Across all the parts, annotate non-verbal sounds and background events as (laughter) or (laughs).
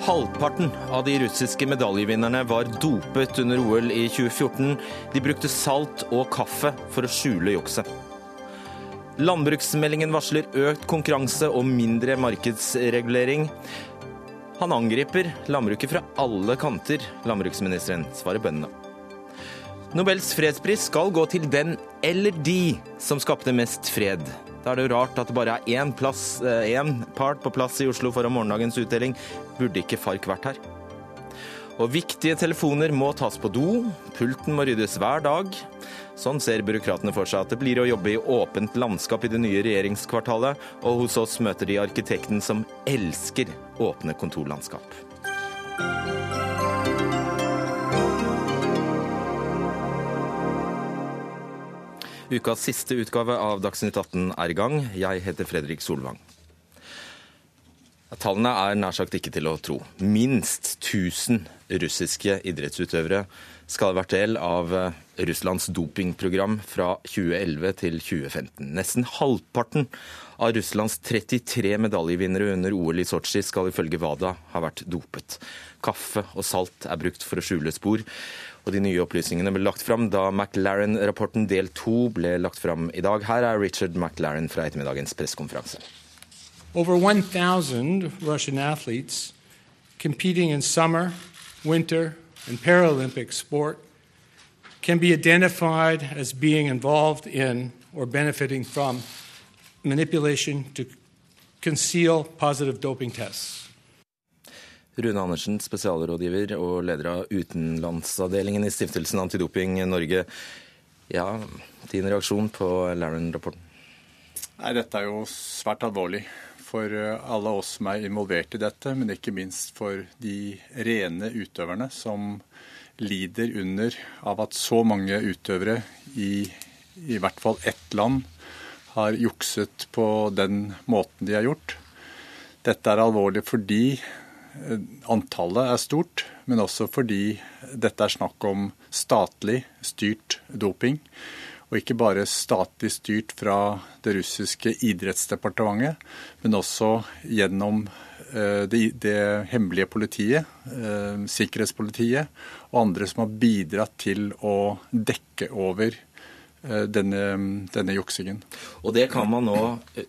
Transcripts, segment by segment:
Halvparten av de russiske medaljevinnerne var dopet under OL i 2014. De brukte salt og kaffe for å skjule jukset. Landbruksmeldingen varsler økt konkurranse og mindre markedsregulering. Han angriper landbruket fra alle kanter, landbruksministeren svarer bøndene. Nobels fredspris skal gå til den eller de som skapte mest fred. Da er det jo rart at det bare er én, plass, eh, én part på plass i Oslo foran morgendagens utdeling. Burde ikke FARC vært her? Og viktige telefoner må tas på do, pulten må ryddes hver dag. Sånn ser byråkratene for seg at det blir å jobbe i åpent landskap i det nye regjeringskvartalet, og hos oss møter de arkitekten som elsker åpne kontorlandskap. Ukas siste utgave av Dagsnytt 18 er i gang. Jeg heter Fredrik Solvang. Tallene er nær sagt ikke til å tro. Minst 1000 russiske idrettsutøvere skal ha vært del av eh, Russlands dopingprogram fra 2011 til 2015. Nesten halvparten av Russlands 33 medaljevinnere under OL i Sotsji skal ifølge WADA ha vært dopet. Kaffe og salt er brukt for å skjule spor. Og De nye opplysningene ble lagt fram da McLaren-rapporten del to ble lagt fram i dag. Her er Richard McLaren fra ettermiddagens pressekonferanse. Over 1,000 Russian athletes competing in summer, winter, and Paralympic sport can be identified as being involved in or benefiting from manipulation to conceal positive doping tests. Rune Andersen, spesialrådgiver og leder av utenlandsavdelingen i Stiftelsen Antidoping Norge. Ja, din reaksjon på Laren-rapporten? Nei, Dette er jo svært alvorlig for alle oss som er involvert i dette, men ikke minst for de rene utøverne som lider under av at så mange utøvere i i hvert fall ett land har jukset på den måten de har gjort. Dette er alvorlig fordi Eh, antallet er stort, men også fordi dette er snakk om statlig styrt doping. Og ikke bare statlig styrt fra det russiske idrettsdepartementet, men også gjennom eh, det, det hemmelige politiet, eh, sikkerhetspolitiet og andre som har bidratt til å dekke over denne, denne juksingen. Og det kan man nå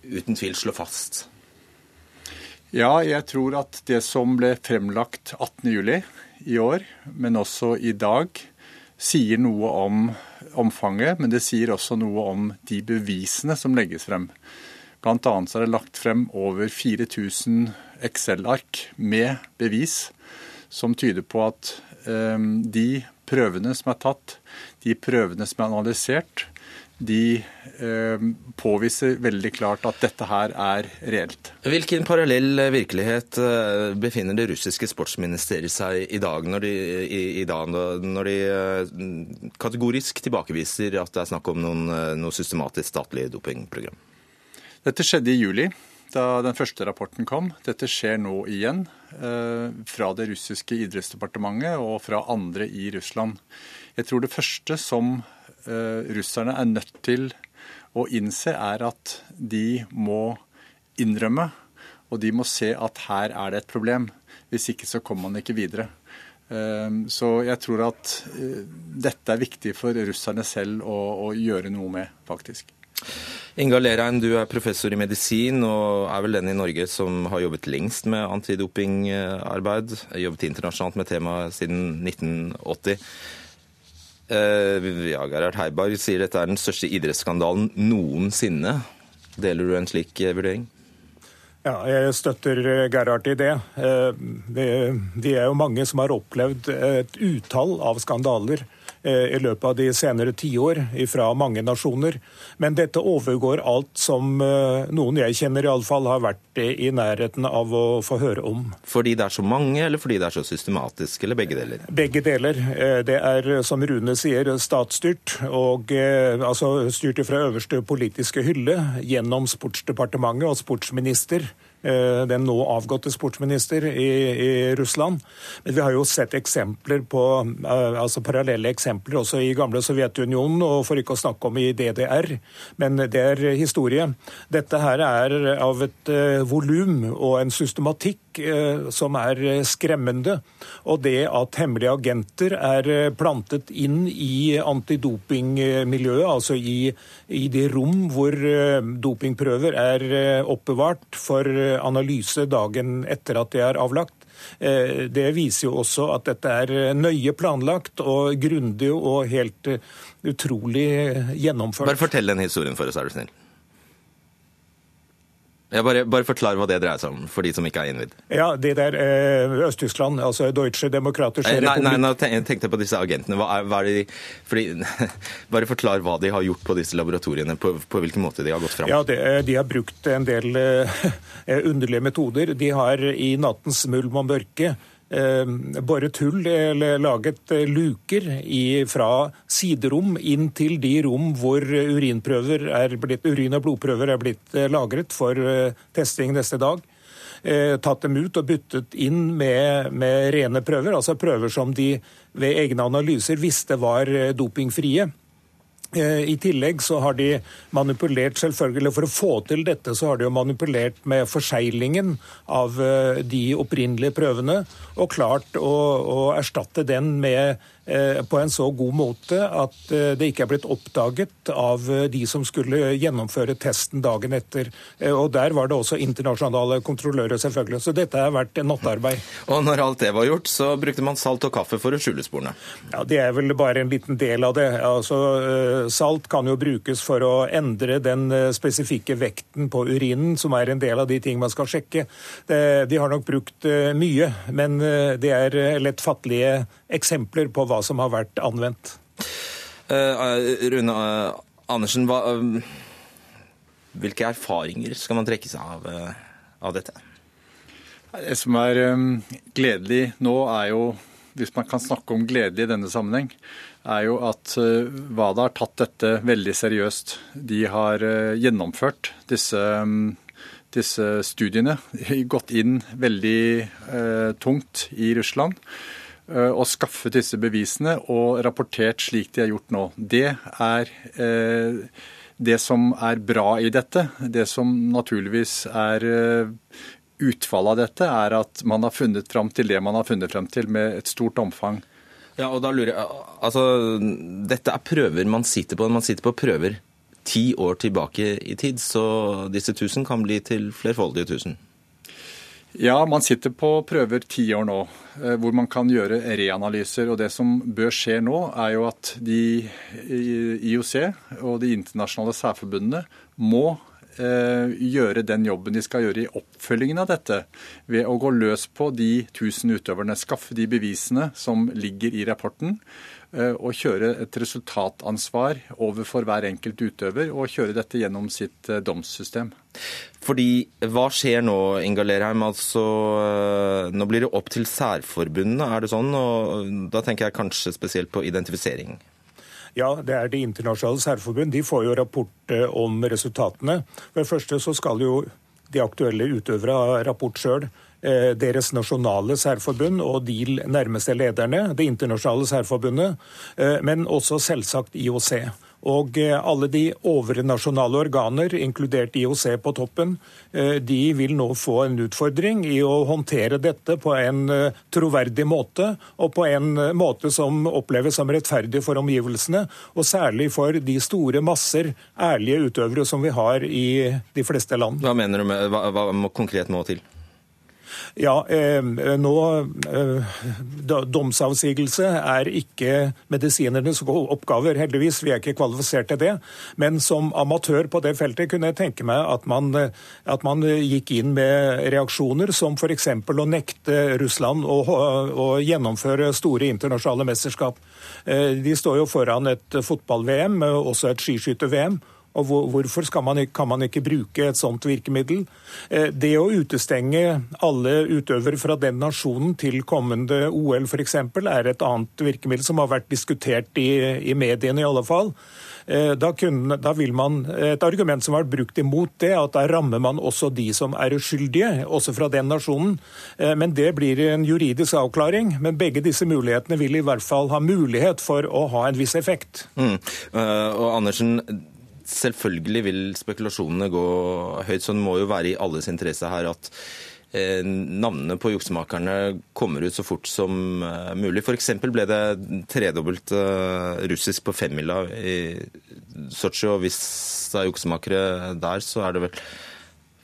uten tvil slå fast? Ja, jeg tror at det som ble fremlagt 18.07 i år, men også i dag, sier noe om omfanget, men det sier også noe om de bevisene som legges frem. Blant annet er det lagt frem over 4000 Excel-ark med bevis som tyder på at um, de prøvene som er tatt, de prøvene som er analysert, de eh, påviser veldig klart at dette her er reelt. Hvilken parallell virkelighet eh, befinner det russiske sportsministeriet seg i dag, når de, i, i dag, når de eh, kategorisk tilbakeviser at det er snakk om noen, noe systematisk statlig dopingprogram? Dette skjedde i juli, da den første rapporten kom. Dette skjer nå igjen, fra det russiske idrettsdepartementet og fra andre i Russland. Jeg tror det første som russerne er nødt til å innse, er at de må innrømme, og de må se at her er det et problem. Hvis ikke så kommer man ikke videre. Eh, så jeg tror at eh, dette er viktig for russerne selv å, å gjøre noe med, faktisk. Inga Lerheim, du er professor i medisin og er vel den i Norge som har jobbet lengst med antidopingarbeid. Jobbet internasjonalt med temaet siden 1980. Eh, ja, Gerhard Heiberg sier dette er den største idrettsskandalen noensinne. Deler du en slik eh, vurdering? Ja, jeg støtter eh, Gerhard i det. Vi er jo mange som har opplevd et utall av skandaler Eh, i løpet av de senere tiår fra mange nasjoner. Men dette overgår alt som eh, noen jeg kjenner iallfall har vært i nærheten av å få høre om. Fordi det er så mange, eller fordi det er så systematisk, eller begge deler? Begge deler. Eh, det er, som Rune sier, statsstyrt. Og altså styrt fra øverste politiske hylle gjennom Sportsdepartementet og sportsminister. Eh, den nå avgåtte sportsminister i, i, Russland. Men vi har jo sett eksempler på, eh, altså parallelle eksempler også i gamle Sovjetunionen, og for ikke å snakke om i DDR. Men det er historie. Dette her er av et uh, volum og en systematikk trekk eh, som er eh, skremmende. Og det at hemmelige agenter er plantet inn i antidopingmiljøet, altså i, i de rom hvor dopingprøver er oppbevart for analyse dagen etter at de er avlagt. Det viser jo også at dette er nøye planlagt og grundig og helt utrolig gjennomført. Bare fortell den historien for oss, er du snill. Ja, bare, bare forklar hva det dreier seg om, for de som ikke er innvidd. Ja, Det der eh, Øst-Tyskland, altså Deutsche Demokratische eh, Republik Nei, nei, nå tenkte jeg på disse agentene. Hva er, hva er de, fordi, (laughs) bare forklar hva de har gjort på disse laboratoriene, på, på hvilken måte de har gått fram. Ja, det, De har brukt en del (laughs) underlige metoder. De har i nattens mulm og mørke Eh, boret hull eller laget eh, luker i, fra siderom inn til de rom hvor urinprøver er blitt, urin- og blodprøver er blitt eh, lagret for testing neste dag. Tatt dem ut og byttet inn med, med rene prøver, altså prøver som de ved egne analyser visste var dopingfrie. I tillegg så har de manipulert selvfølgelig For å få til dette så har de jo manipulert med forseglingen av de opprinnelige prøvene og klart å, å erstatte den med Eh, på en så god måte at eh, det ikke er blitt oppdaget av eh, de som skulle gjennomføre testen dagen etter. Og Der var det også internasjonale kontrollører, selvfølgelig. Så dette har vært nattarbeid. Og når alt det var gjort, så brukte man salt og kaffe for å skjule sporene? Ja, Det er vel bare en liten del av det. Altså, Salt kan jo brukes for å endre den spesifikke vekten på urinen, som er en del av de ting man skal sjekke. De har nok brukt mye, men det er lettfattelige eksempler på hva som har vært anvendt. Uh, Rune uh, Andersen, hva, uh, hvilke erfaringer skal man trekke seg av, av dette? Det som er um, gledelig nå, er jo, hvis man kan snakke om gledelig i denne sammenheng, er jo at WADA har tatt dette veldig seriøst. De har gjennomført disse, disse studiene, (laughs) gått inn veldig tungt i Russland og eh, skaffet disse bevisene og rapportert slik de er gjort nå. Det er eh, det som er bra i dette. Det som naturligvis er eh, utfallet av dette, er at man har funnet fram til det man har funnet fram til, med et stort omfang. Ja, og da lurer jeg, altså, Dette er prøver man sitter på. Man sitter på prøver ti år tilbake i tid, så disse tusen kan bli til flerfoldige tusen. Ja, man sitter på prøver ti år nå, eh, hvor man kan gjøre reanalyser. Og det som bør skje nå, er jo at de IOC og de internasjonale særforbundene må eh, gjøre den jobben de skal gjøre i oppfølgingen av dette, ved å gå løs på de tusen utøverne. Skaffe de bevisene som ligger i rapporten, å kjøre et resultatansvar overfor hver enkelt utøver, og kjøre dette gjennom sitt eh, domssystem. Fordi, Hva skjer nå, Inga Lerheim? Altså, eh, nå blir det opp til særforbundene, er det sånn? Og da tenker jeg kanskje spesielt på identifisering. Ja, det er Det internasjonale særforbund. De får jo rapport om resultatene. For det første så skal jo de aktuelle utøvere ha rapport sjøl. Eh, deres nasjonale særforbund og de nærmeste lederne, det internasjonale særforbundet, eh, men også selvsagt IOC. Og eh, alle de overnasjonale organer, inkludert IOC på toppen, de vil nå få en utfordring i å håndtere dette på en troverdig måte, og på en måte som oppleves som rettferdig for omgivelsene, og særlig for de store masser ærlige utøvere som vi har i de fleste land. Hva mener du med, hva, hva konkret må til? Ja, eh, nå eh, Domsavsigelse er ikke medisinernes oppgaver, heldigvis. Vi er ikke kvalifisert til det. Men som amatør på det feltet kunne jeg tenke meg at man, at man gikk inn med reaksjoner som f.eks. å nekte Russland å, å gjennomføre store internasjonale mesterskap. Eh, de står jo foran et fotball-VM, også et skiskytter-VM. Og hvorfor man, kan man ikke bruke et sånt virkemiddel? Eh, det å utestenge alle utøvere fra den nasjonen til kommende OL f.eks. er et annet virkemiddel som har vært diskutert i, i mediene i alle fall. Eh, da, kunne, da, vil man, Et argument som har vært brukt imot det, at da rammer man også de som er uskyldige, også fra den nasjonen. Eh, men det blir en juridisk avklaring. Men begge disse mulighetene vil i hvert fall ha mulighet for å ha en viss effekt. Mm. Og Andersen, Selvfølgelig vil spekulasjonene gå høyt, så det må jo være i alles interesse her at eh, navnene på juksemakerne kommer ut så fort som eh, mulig. F.eks. ble det tredobbelt eh, russisk på femmila i Sotsji, og hvis det er juksemakere der, så er det vel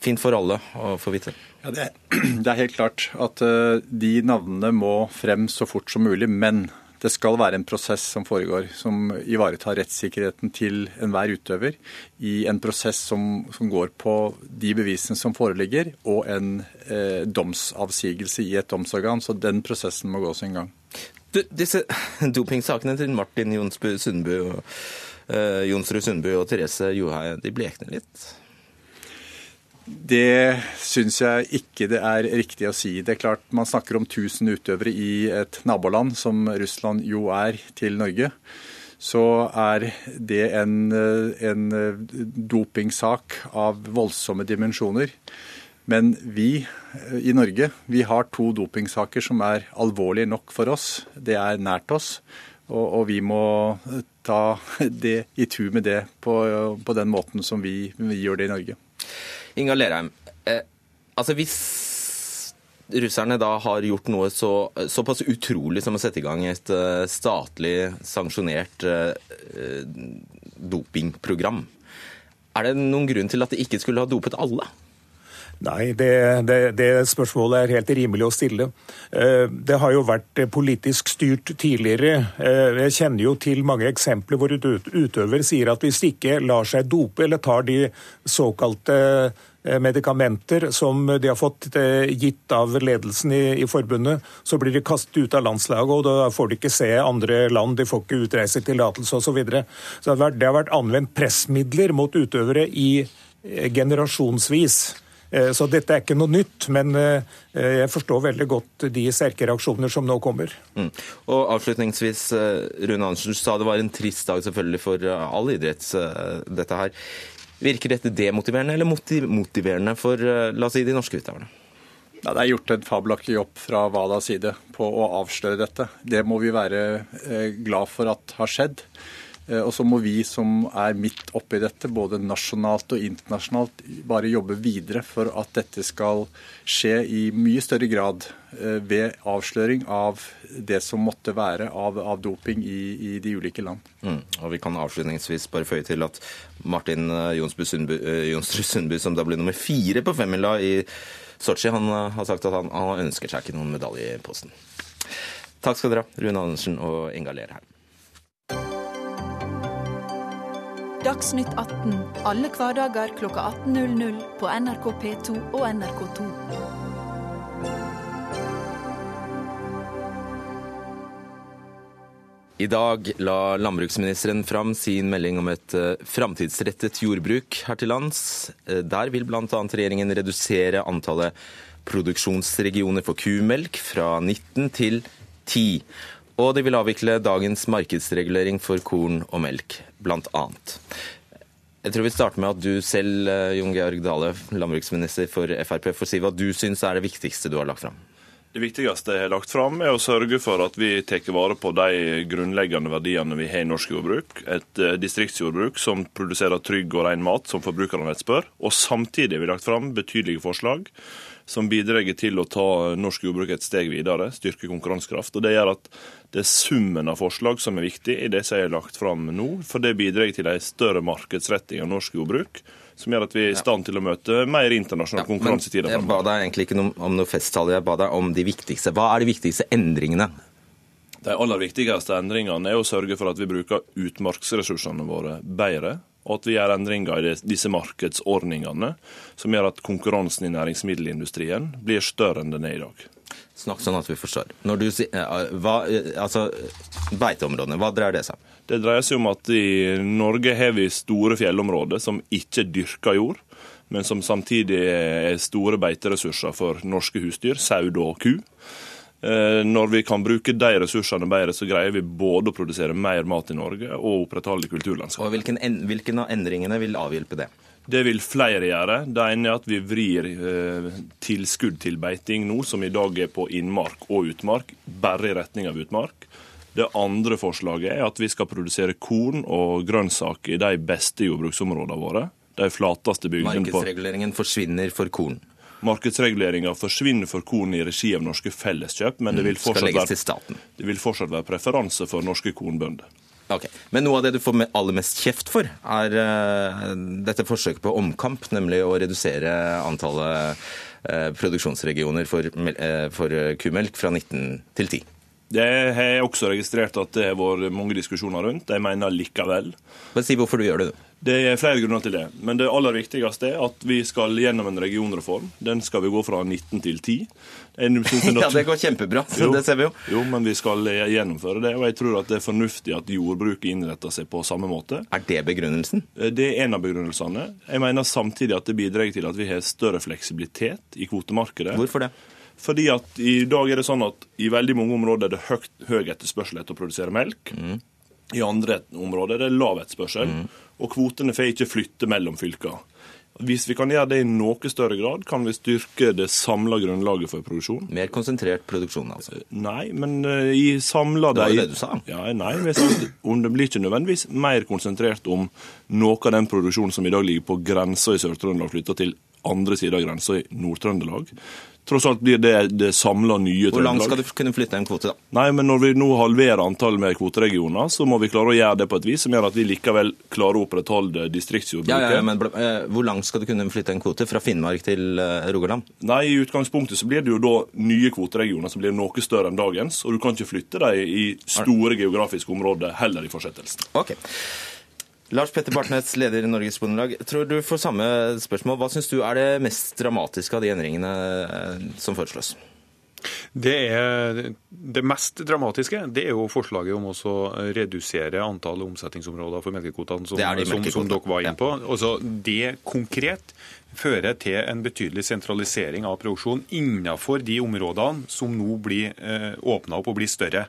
fint for alle å få vite. Ja, det, (clears throat) det er helt klart at de navnene må frem så fort som mulig. Men det skal være en prosess som foregår, som ivaretar rettssikkerheten til enhver utøver i en prosess som, som går på de bevisene som foreligger, og en eh, domsavsigelse i et domsorgan. Så den prosessen må gå sin gang. Du, disse (laughs) dopingsakene til Martin Jonsbu Sundbu, eh, Jonsrud Sundby og Therese Johaug, de blekner litt? Det syns jeg ikke det er riktig å si. Det er klart Man snakker om 1000 utøvere i et naboland, som Russland jo er til Norge. Så er det en, en dopingsak av voldsomme dimensjoner. Men vi i Norge vi har to dopingsaker som er alvorlige nok for oss. Det er nært oss. Og, og vi må ta det i tur med det på, på den måten som vi, vi gjør det i Norge. Inga Lerheim, eh, altså hvis russerne da har gjort noe så, såpass utrolig som å sette i gang et uh, statlig sanksjonert uh, dopingprogram, er det noen grunn til at de ikke skulle ha dopet alle? Nei, det, det, det, spørsmålet er helt rimelig å stille. Det har jo vært politisk styrt tidligere. Jeg kjenner jo til mange eksempler hvor utøver sier at hvis de ikke lar seg dope eller tar de såkalte Eh, medikamenter som de har fått eh, gitt av ledelsen i, i, forbundet, så blir de kastet ut av landslaget, og da får de ikke se andre land, de får ikke utreisetillatelse osv. Så, videre. så det har, vært, det har vært anvendt pressmidler mot utøvere i eh, generasjonsvis. Så dette er ikke noe nytt, men jeg forstår veldig godt de sterke reaksjoner som nå kommer. Mm. Og avslutningsvis, Rune Andersen sa det var en trist dag selvfølgelig for all idrett, dette her. Virker dette demotiverende eller motiverende for eh, la oss si, de norske utøverne? Ja, det er gjort en fabelaktig jobb fra WADAs side på å avsløre dette. Det må vi være eh, glad for at har skjedd. Eh, og så må vi som er midt oppi dette, både nasjonalt og internasjonalt, bare jobbe videre for at dette skal skje i mye større grad eh, ved avsløring av det som måtte være av, av doping i, i, de ulike land. Mm. Og Vi kan avslutningsvis bare føye til at Martin eh, Jonsrud Sundby, som da ble nummer fire på femmila i Sotsji, han har sagt at han, han ønsker seg ikke noen medalje i posten. Takk skal dere ha, Rune Andersen og Inga Lerheim. Dagsnytt 18 alle hverdager kl 18.00 på NRK P2 og NRK2. I dag la landbruksministeren fram sin melding om et uh, framtidsrettet jordbruk her til lands. Uh, der vil bl.a. regjeringen redusere antallet produksjonsregioner for kumelk fra 19 til 10. Og de vil avvikle dagens markedsregulering for korn og melk, bl.a. Jeg tror vi starter med at du selv, eh, Jon Georg Dale, landbruksminister for Frp, får si hva du syns er det viktigste du har lagt fram. Det viktigste jeg har lagt fram, er å sørge for at vi tar vare på de grunnleggende verdiene vi har i norsk jordbruk. Et eh, distriktsjordbruk som produserer trygg og ren mat, som forbrukerne etterspør. Og samtidig har vi lagt fram betydelige forslag som bidrar til å ta norsk jordbruk et steg videre, styrke konkurransekraft. Og Det gjør at det er summen av forslag som er viktig i det som er lagt fram nå. For det bidrar til en større markedsretting av norsk jordbruk som gjør at vi er i stand til å møte mer internasjonal ja, konkurranse i tida. Jeg ba deg egentlig ikke om noe festtale, jeg ba deg om de viktigste. Hva er de viktigste endringene? De aller viktigste endringene er å sørge for at vi bruker utmarksressursene våre bedre og at vi gjør endringer i disse markedsordningene som gjør at konkurransen i næringsmiddelindustrien blir større enn den er i dag. Snakk sånn at vi forstår. Når du sier, eh, hva, eh, altså, Beiteområdene, hva dreier det seg om? Det dreier seg om at i Norge har vi store fjellområder som ikke dyrker jord, men som samtidig er store beiteressurser for norske husdyr, sau og ku. Eh, når vi kan bruke de ressursene bedre, så greier vi både å produsere mer mat i Norge og opprettholde kulturlandskapet. Og hvilken, hvilken av endringene vil avhjelpe det? Det vil flere gjøre. Det ene er at vi vrir eh, tilskudd til beiting nå, som i dag er på innmark og utmark, bare i retning av utmark. Det andre forslaget er at vi skal produsere korn og grønnsaker i de beste jordbruksområdene våre. De flateste bygdene Markedsreguleringen forsvinner for korn? Markedsreguleringa forsvinner for korn i regi av norske felleskjøp, men det vil Mm, fortsatt, legges være, det vil fortsatt være preferanse for norske kornbønder. Okay. Men noe av det du får aller mest kjeft for, er uh, dette forsøket på omkamp, nemlig å redusere antallet uh, produksjonsregioner for, eh, for kumelk fra 19 til 10. Det har jeg også registrert at det har vært mange diskusjoner rundt. Jeg mener likevel. Men si hvorfor du gjør det, du. Det er flere grunner til det. Men det aller viktigste er at vi skal gjennom en regionreform. Den skal vi gå fra 19 til 10. Det er Ja, det går kjempebra. Så Jo. det ser vi jo. Jo, men vi skal gjennomføre det. Og jeg tror at det er fornuftig at jordbruket innretter seg på samme måte. Er det begrunnelsen? Det er en av begrunnelsene. Jeg mener samtidig at det bidrar til at vi har større fleksibilitet i kvotemarkedet. Hvorfor det? Fordi at i dag er det sånn at i veldig mange områder er det høy, høy etterspørsel etter å produsere melk. I andre områder er det lav etterspørsel, og kvotene får ikke flytte mellom fylka. Hvis vi kan gjøre det i noe større grad, kan vi styrke det samla grunnlaget for produksjon. Mer konsentrert produksjon, altså. Nei, men eh, i samla Det var jo det du sa. Ja, nei, om det blir ikke nødvendigvis mer konsentrert om noe av den produksjonen som i dag ligger på grensa i Sør-Trøndelag, flytta til andre sida av grensa i Nord-Trøndelag. Tross alt blir det det samla nye Hvor langt skal du kunne flytte en kvote, da? Nei, men når vi nå halverer antallet med kvoteregioner, så må vi klare å gjøre det på et vis som gjør at vi likevel klarer å opprettholde distriktsjordbruket. Ja, ja, ja, men eh, Hvor langt skal du kunne flytte en kvote? Fra Finnmark til eh, Rogaland? Nei, i utgangspunktet så blir det jo da nye kvoteregioner som blir noe større enn dagens, og du kan ikke flytte dem i store geografiske områder heller i fortsettelsen. Ok. Lars Petter Bartnes, leder i Norges Bondelag. Tror du får samme spørsmål. Hva syns du er det mest dramatiske av de endringene eh, som foreslås? Det, er, det mest dramatiske det er jo forslaget om å redusere antall omsetningsområder for melkekvotene, som, de som, som dere var inne på. Altså, det konkret fører til en betydelig sentralisering av produksjon innenfor de områdene som nå blir eh, åpna opp og blir større.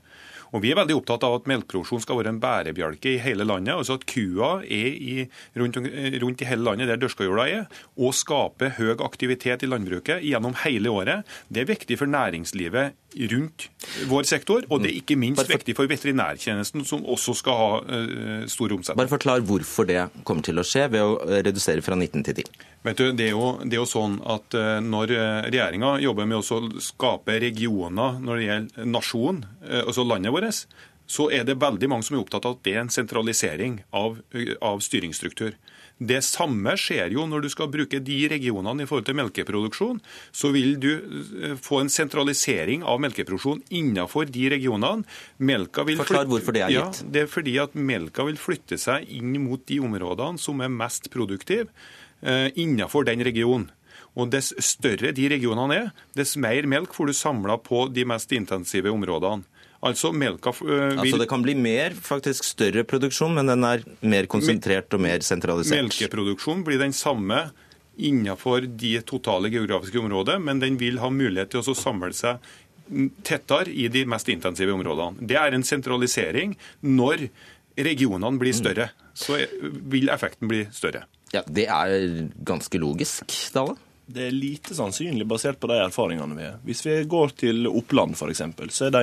Og Vi er veldig opptatt av at melkeproduksjon skal være en bærebjelke i hele landet. altså At kua er i, rundt, rundt i hele landet der dørskajorda er, og skaper høy aktivitet i landbruket gjennom hele året. Det er viktig for næringslivet rundt vår sektor, og det er ikke minst for- viktig for veterinærtjenesten, som også skal ha uh, stor omsetning. Bare forklar hvorfor det kommer til å skje ved å eh, redusere fra 19 til 10. Vet du, det er, jo, det er jo sånn at uh, Når regjeringa jobber med å skape regioner når det gjelder nasjon, uh, altså landet vårt, så er det veldig mange som er opptatt av at det er en sentralisering av, eh, av styringsstruktur. Det samme skjer jo når du skal bruke de regionene i forhold til melkeproduksjon. Så vil du eh, få en sentralisering av melkeproduksjon innenfor de regionene. Melka vil Forklar hvorfor det er Ja, gitt. det er fordi at melka vil flytte seg inn mot de områdene som er mest produktive eh, innenfor den regionen. Og Dess større de regionene er, dess mer melk får du samla på de mest intensive områdene. Altså melka eh, vil Altså Det kan bli mer, faktisk større produksjon, men den er mer konsentrert og mer sentralisert. Melkeproduksjon blir den samme innenfor de totale geografiske området, men den vil ha mulighet til å samle seg tettere i de mest intensive områdene. Det er en sentralisering. Når regionene blir større, så vil effekten bli større. Ja, Det er ganske logisk, Dale. Det er lite sannsynlig basert på de erfaringene vi har. Hvis vi går til Oppland f.eks., så er de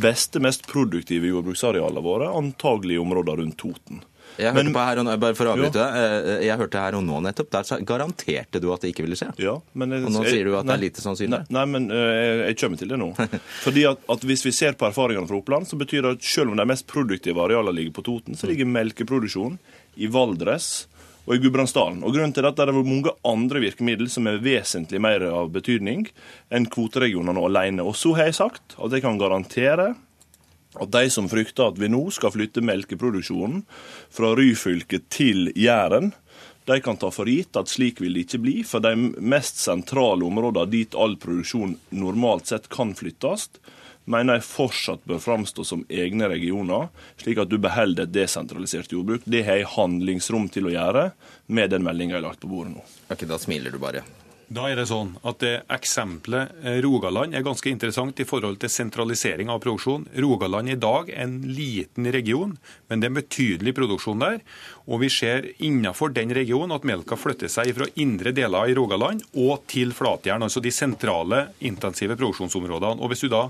beste, mest produktive jordbruksarealene våre antagelig i områder rundt Toten. Jeg hørte men, her og nå, bare for å avbryte deg, eh, jeg hørte her og nå nettopp, der garanterte du at det ikke ville skje. Ja, men jeg, Og nå sier du at det er lite sannsynlig. Nei, nei men øh, jeg, jeg kommer til det nå. (laughs) Fordi at, at Hvis vi ser på erfaringene fra Oppland, så betyr det at selv om de mest produktive arealene ligger på Toten, så ligger melkeproduksjon i Valdres og i Gudbrandsdalen. Og Grunnen til det er det mange andre virkemidler som er vesentlig mer av betydning enn kvoteregionene alene. Og så har jeg sagt at jeg kan garantere at de som frykter at vi nå skal flytte melkeproduksjonen fra Ryfylke til Jæren, de kan ta for gitt at slik vil det ikke bli, for de mest sentrale områdene dit all produksjon normalt sett kan flyttes, mener jeg fortsatt bør framstå som egne regioner, slik at du beholder et desentralisert jordbruk. Det har jeg handlingsrom til å gjøre med den meldinga jeg har lagt på bordet nå. Ok, Da smiler du bare. Da er det sånn at det eksempelet eh, Rogaland er ganske interessant i forhold til sentralisering av produksjon. Rogaland i dag er en liten region, men det er en betydelig produksjon der. Og vi ser innenfor den regionen at melka flytter seg fra indre deler i Rogaland og til Flatjern, altså de sentrale, intensive produksjonsområdene. Og hvis du da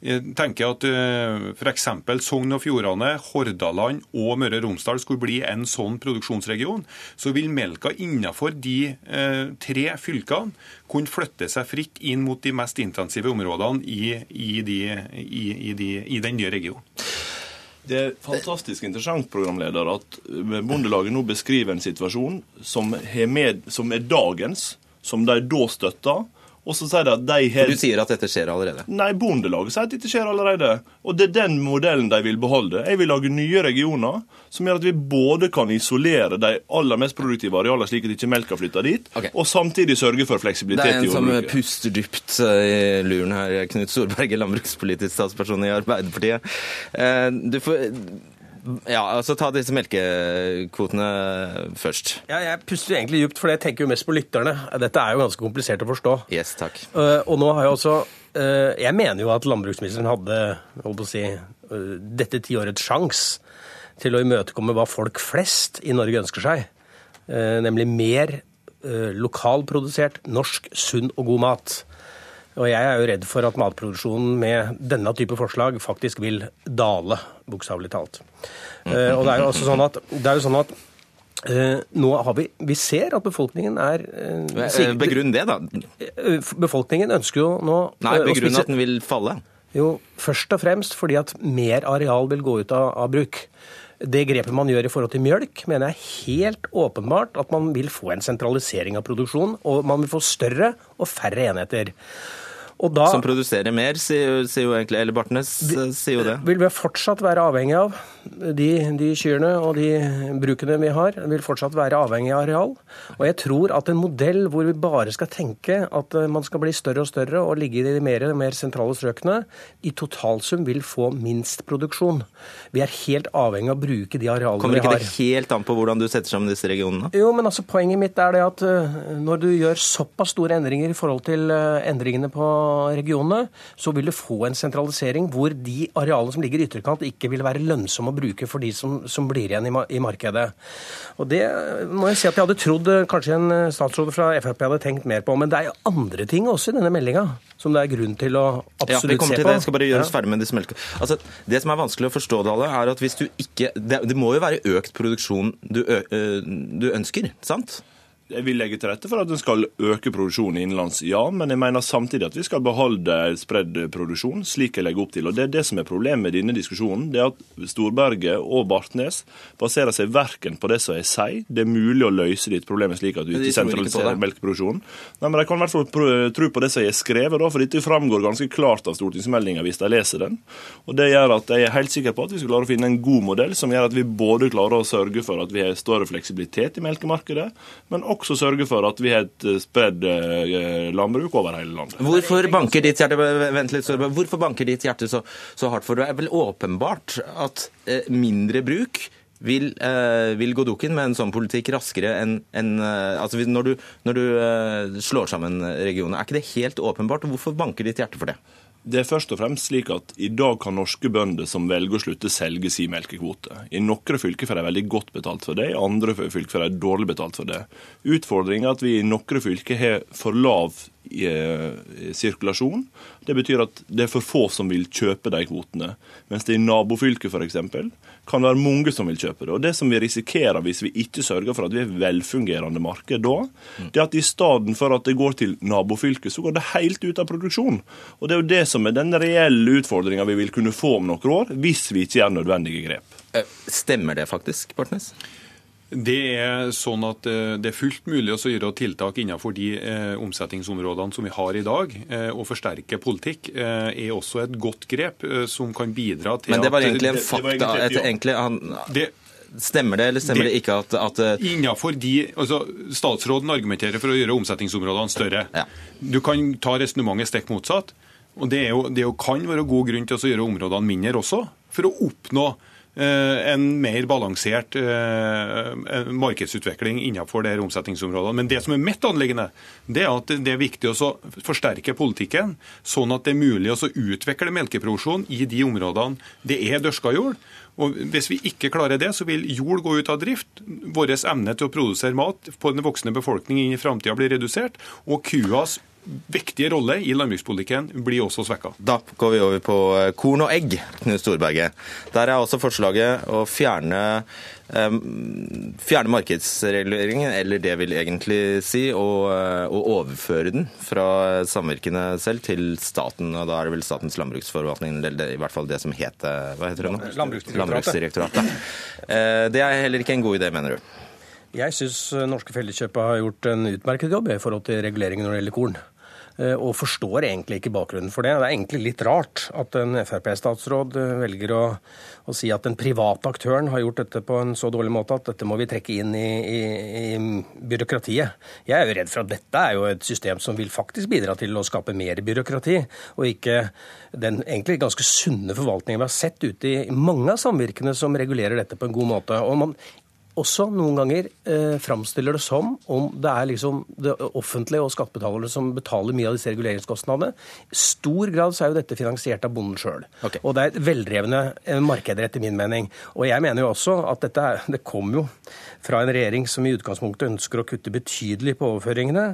eh, tenker at eh, f.eks. Sogn og Fjordane, Hordaland og Møre og Romsdal skulle bli en sånn produksjonsregion, så vil melka innenfor de eh, tre fylkene kunne flytte seg fritt inn mot de mest intensive områdene i, i, de, i, de, i den nye regionen. Det er fantastisk interessant, programleder, at Bondelaget nå beskriver en situasjon som, med, som er dagens, som de da støtta, og så sier de at de har Du sier at dette skjer allerede? Nei, Bondelaget sier at dette skjer allerede. Og det er den modellen de vil beholde. Jeg vil lage nye regioner som gjør at vi både kan isolere de aller mest produktive arealene, slik at ikke melka flytter dit, okay. og samtidig sørge for fleksibilitet i jordbruket. Det er en som puster dypt eh, i luren her, Knut Storberget, landbrukspolitisk statsperson i Arbeiderpartiet. Eh, du får ja, altså Ta disse melkekvotene først. Ja, Jeg puster egentlig djupt, for jeg tenker jo mest på lytterne. Dette er jo ganske komplisert å forstå. Yes, takk. Uh, og nå har Jeg også uh, Jeg mener jo at landbruksministeren hadde holdt på å si, uh, dette tiårets sjanse til å imøtekomme hva folk flest i Norge ønsker seg. Nemlig mer lokalprodusert, norsk, sunn og god mat. Og jeg er jo redd for at matproduksjonen med denne type forslag faktisk vil dale, bokstavelig talt. Uh, og det er jo også sånn at, det er jo sånn at uh, nå har vi, vi ser at befolkningen er uh, Begrunn det, da. Befolkningen ønsker jo nå Nei, begrunn at den vil falle. Jo, først og fremst fordi at mer areal vil gå ut av, av bruk. Det grepet man gjør i forhold til mjølk, mener jeg helt åpenbart at man vil få en sentralisering av produksjonen, og man vil få større og færre enheter. Da, som produserer mer, sier, sier jo egentlig, eller Bartnes sier jo det. Vil vi fortsatt være avhengig av de, de kyrne og de brukene vi har, vil fortsatt være avhengig av areal. Og jeg tror at en modell hvor vi bare skal tenke at eh, man skal bli større og større og ligge i de mer mer sentrale strøkene, i totalsum vil få minst produksjon. Vi er helt avhengig av å bruke de arealene vi har. Kommer ikke det helt an på hvordan du setter sammen disse regionene? Jo, men altså poenget mitt er det at eh, når du gjør såpass store endringer i forhold til eh, endringene på regionene, så vil du få en sentralisering hvor de arealene som ligger i ytterkant, ikke vil være lønnsomme å bruke for de som, som blir igjen i, i, markedet. Og Det må jeg si at jeg hadde trodd eh, kanskje en eh, statsråd fra Frp hadde tenkt mer på. Men det er jo andre ting også i denne meldinga som det er grunn til å absolutt ja, se på. til Det. Jeg skal bare gjøre oss ferdig med disse melke... Altså, det som er vanskelig å forstå, Dale, er at hvis du ikke Det, det må jo være økt produksjon du, ø, du ønsker, sant? Jeg vil legge til rette for at en skal øke produksjonen innenlands, ja. Men jeg mener samtidig at vi skal beholde spredd produksjon, slik jeg legger opp til. Og Det er det som er problemet med denne diskusjonen. Det er at Storberget og Bartnes baserer seg verken på det som jeg sier, det er mulig å løse ditt problem slik at du ikke sentraliserer melkeproduksjonen. Nei, men De kan i hvert fall tro på det som jeg har skrevet, da, for dette framgår ganske klart av stortingsmeldinga hvis de leser den. Og Det gjør at jeg er helt sikker på at vi skal klare å finne en god modell som gjør at vi både klarer å sørge for at vi har større fleksibilitet i melkemarkedet, men også også sørge for at vi har et eh, spredd eh, landbruk over hele landet. Hvorfor banker ditt hjerte, litt, Hvorfor banker ditt hjerte så, så hardt for det? er vel åpenbart at eh, mindre bruk vil, vil, gå dukken med en sånn politikk raskere enn en, altså når, når du slår sammen regionene. Er ikke det helt åpenbart? Hvorfor banker ditt hjerte for det? Det er først og fremst slik at i dag kan norske bønder som velger å slutte, selge sin melkekvote. I noen fylker får de veldig godt betalt for det, i andre fylker får de dårlig betalt for det. Utfordringa er at vi i noen fylker har for lav eh, sirkulasjon. Det betyr at det er for få som vil kjøpe de kvotene. Mens det i nabofylket f.eks kan være mange som vil kjøpe det. Og Det som vi risikerer hvis vi ikke sørger for at vi er velfungerende marked da, det er at i stedet for at det går til nabofylket, så går det helt ut av produksjon. Og Det er jo det som er den reelle utfordringa vi vil kunne få om noen år, hvis vi ikke gjør nødvendige grep. Eh, stemmer det faktisk, Bartnes? Det er sånn at eh, det er fullt mulig å gjøre tiltak innenfor de eh, omsetningsområdene som vi har i dag. Eh, å forsterke politikk er også et godt grep som kan bidra til at Men det var egentlig en fakta? Egentlig, ja. det, Stemmer det, eller stemmer det, det ikke at, at Innenfor de, altså Statsråden argumenterer for å gjøre omsetningsområdene større. Ja. Du kan ta resonnementet stikk motsatt. og Det, er jo, det kan være god grunn til å gjøre områdene mindre også, for å oppnå en mer balansert eh, markedsutvikling innenfor det omsetningsområdet. Men det som er mitt anliggende, det er at det er viktig å forsterke politikken, sånn at det er mulig å utvikle melkeproduksjon i de områdene det er dørska jord. Og Hvis vi ikke klarer det, så vil jord gå ut av drift. Vår evne til å produsere mat på den voksne befolkningen i framtida blir redusert. Og kuas viktige rolle i landbrukspolitikken blir også svekka. Da går vi over på eh, korn og egg, Knut Storberget. Der er også forslaget å fjerne, um, fjerne markedsreguleringen, eller det vil egentlig si, og, å overføre den fra samvirkene selv til staten. og Da er det vel Statens landbruksforvaltning, eller i hvert fall det som heter hva heter det nå? Landbruksdirektoratet. Landbruksdirektoratet. Det er heller ikke en god idé, mener du? Jeg syns norske Felleskjøp har gjort en utmerket jobb i forhold til reguleringen når det gjelder korn. Eh, og forstår egentlig ikke bakgrunnen for det. Det er egentlig litt rart at en Frp-statsråd eh, velger å, å, si at den private aktøren har gjort dette på en så dårlig måte at dette må vi trekke inn i, i, i byråkratiet. Jeg er jo redd for at dette er jo et system som vil faktisk bidra til å skape mer byråkrati, og ikke den egentlig ganske sunne forvaltningen vi har sett ute i mange av samvirkene som regulerer dette på en god måte. Og man også noen ganger eh, framstiller det som om det er liksom det offentlige og skattebetalerne som betaler mye av disse reguleringskostnadene. I stor grad så er jo dette finansiert av bonden sjøl. Okay. Og det er et veldrevne eh, markeder, etter min mening. Og jeg mener jo også at dette er, det kom jo fra en regjering som i utgangspunktet ønsker å kutte betydelig på overføringene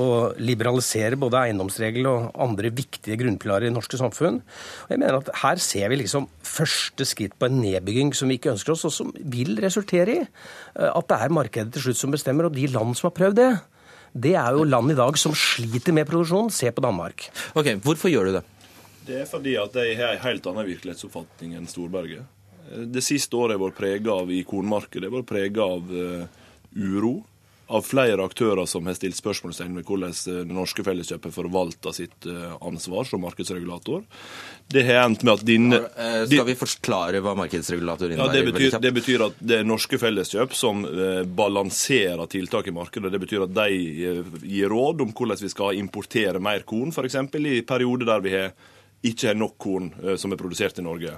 og liberalisere både eiendomsregler og andre viktige grunnpilarer i norske samfunn. Og jeg mener at Her ser vi liksom første skritt på en nedbygging som vi ikke ønsker oss, og som vil resultere i at det er markedet til slutt som bestemmer. Og de land som har prøvd det, det er jo land i dag som sliter med produksjon. Se på Danmark. Ok, Hvorfor gjør du det? Det er fordi at de har en helt annen virkelighetsoppfatning enn Storberget. Det siste året har vært prega av i kornmarkedet har vært prega av uh, uro. Av flere aktører som har stilt spørsmålstegn ved hvordan eh, det norske felleskjøpet forvalter sitt uh, ansvar som markedsregulator. Det har endt med at din... uh, Skal vi forklare hva markedsregulator innebærer? Ja, det betyr, det betyr, at det er norske felleskjøp som balanserer tiltak i markedet. Det betyr at de gir råd om hvordan vi skal importere mer korn, f.eks. i perioder der vi har ikke har nok korn som er produsert i Norge.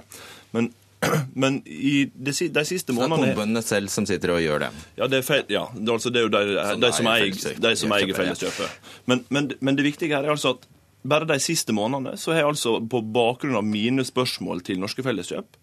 Men (clears throat) Men i de, de siste månedene Så det er kornbøndene selv som sitter og gjør det? Ja, det er, feil, ja, det er, altså, det er jo de, de, som eier, de som eier Felleskjøpet. Men, men, men, det viktige her er altså at bare de siste månedene så har jeg altså på bakgrunn av mine spørsmål til Norske Felleskjøp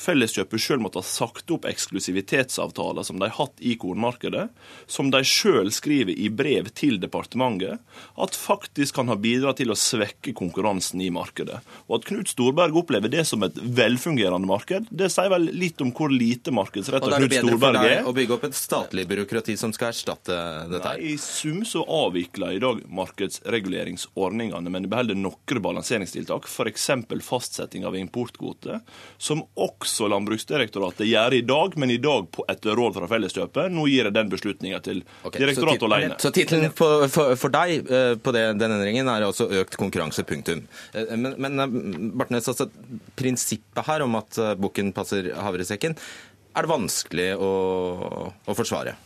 Felleskjøpet sjøl måtte ha sagt opp eksklusivitetsavtaler som de har hatt i kornmarkedet, som de sjøl skriver i brev til departementet, at faktisk kan ha bidratt til å svekke konkurransen i markedet. Og at Knut Storberg opplever det som et velfungerende marked, det sier vel litt om hvor lite markedsrettet Knut Storberg er. Å bygge opp et statlig byråkrati som skal erstatte dette? Nei, I sum så avvikler i dag markedsreguleringsordningene, men det beholder noen balanseringstiltak, f.eks. fastsetting av importkvote, som også også Landbruksdirektoratet gjør i dag, men i dag på etter råd fra Felleskjøpet. Nå gir jeg den beslutninga til okay, direktoratet alene. Så tittelen for, for, for, deg uh, på det, den endringen er altså økt konkurranse, punktum. Uh, men, men uh, Bartnes, altså, prinsippet her om at bukken passer havresekken, er det vanskelig å, å forsvare?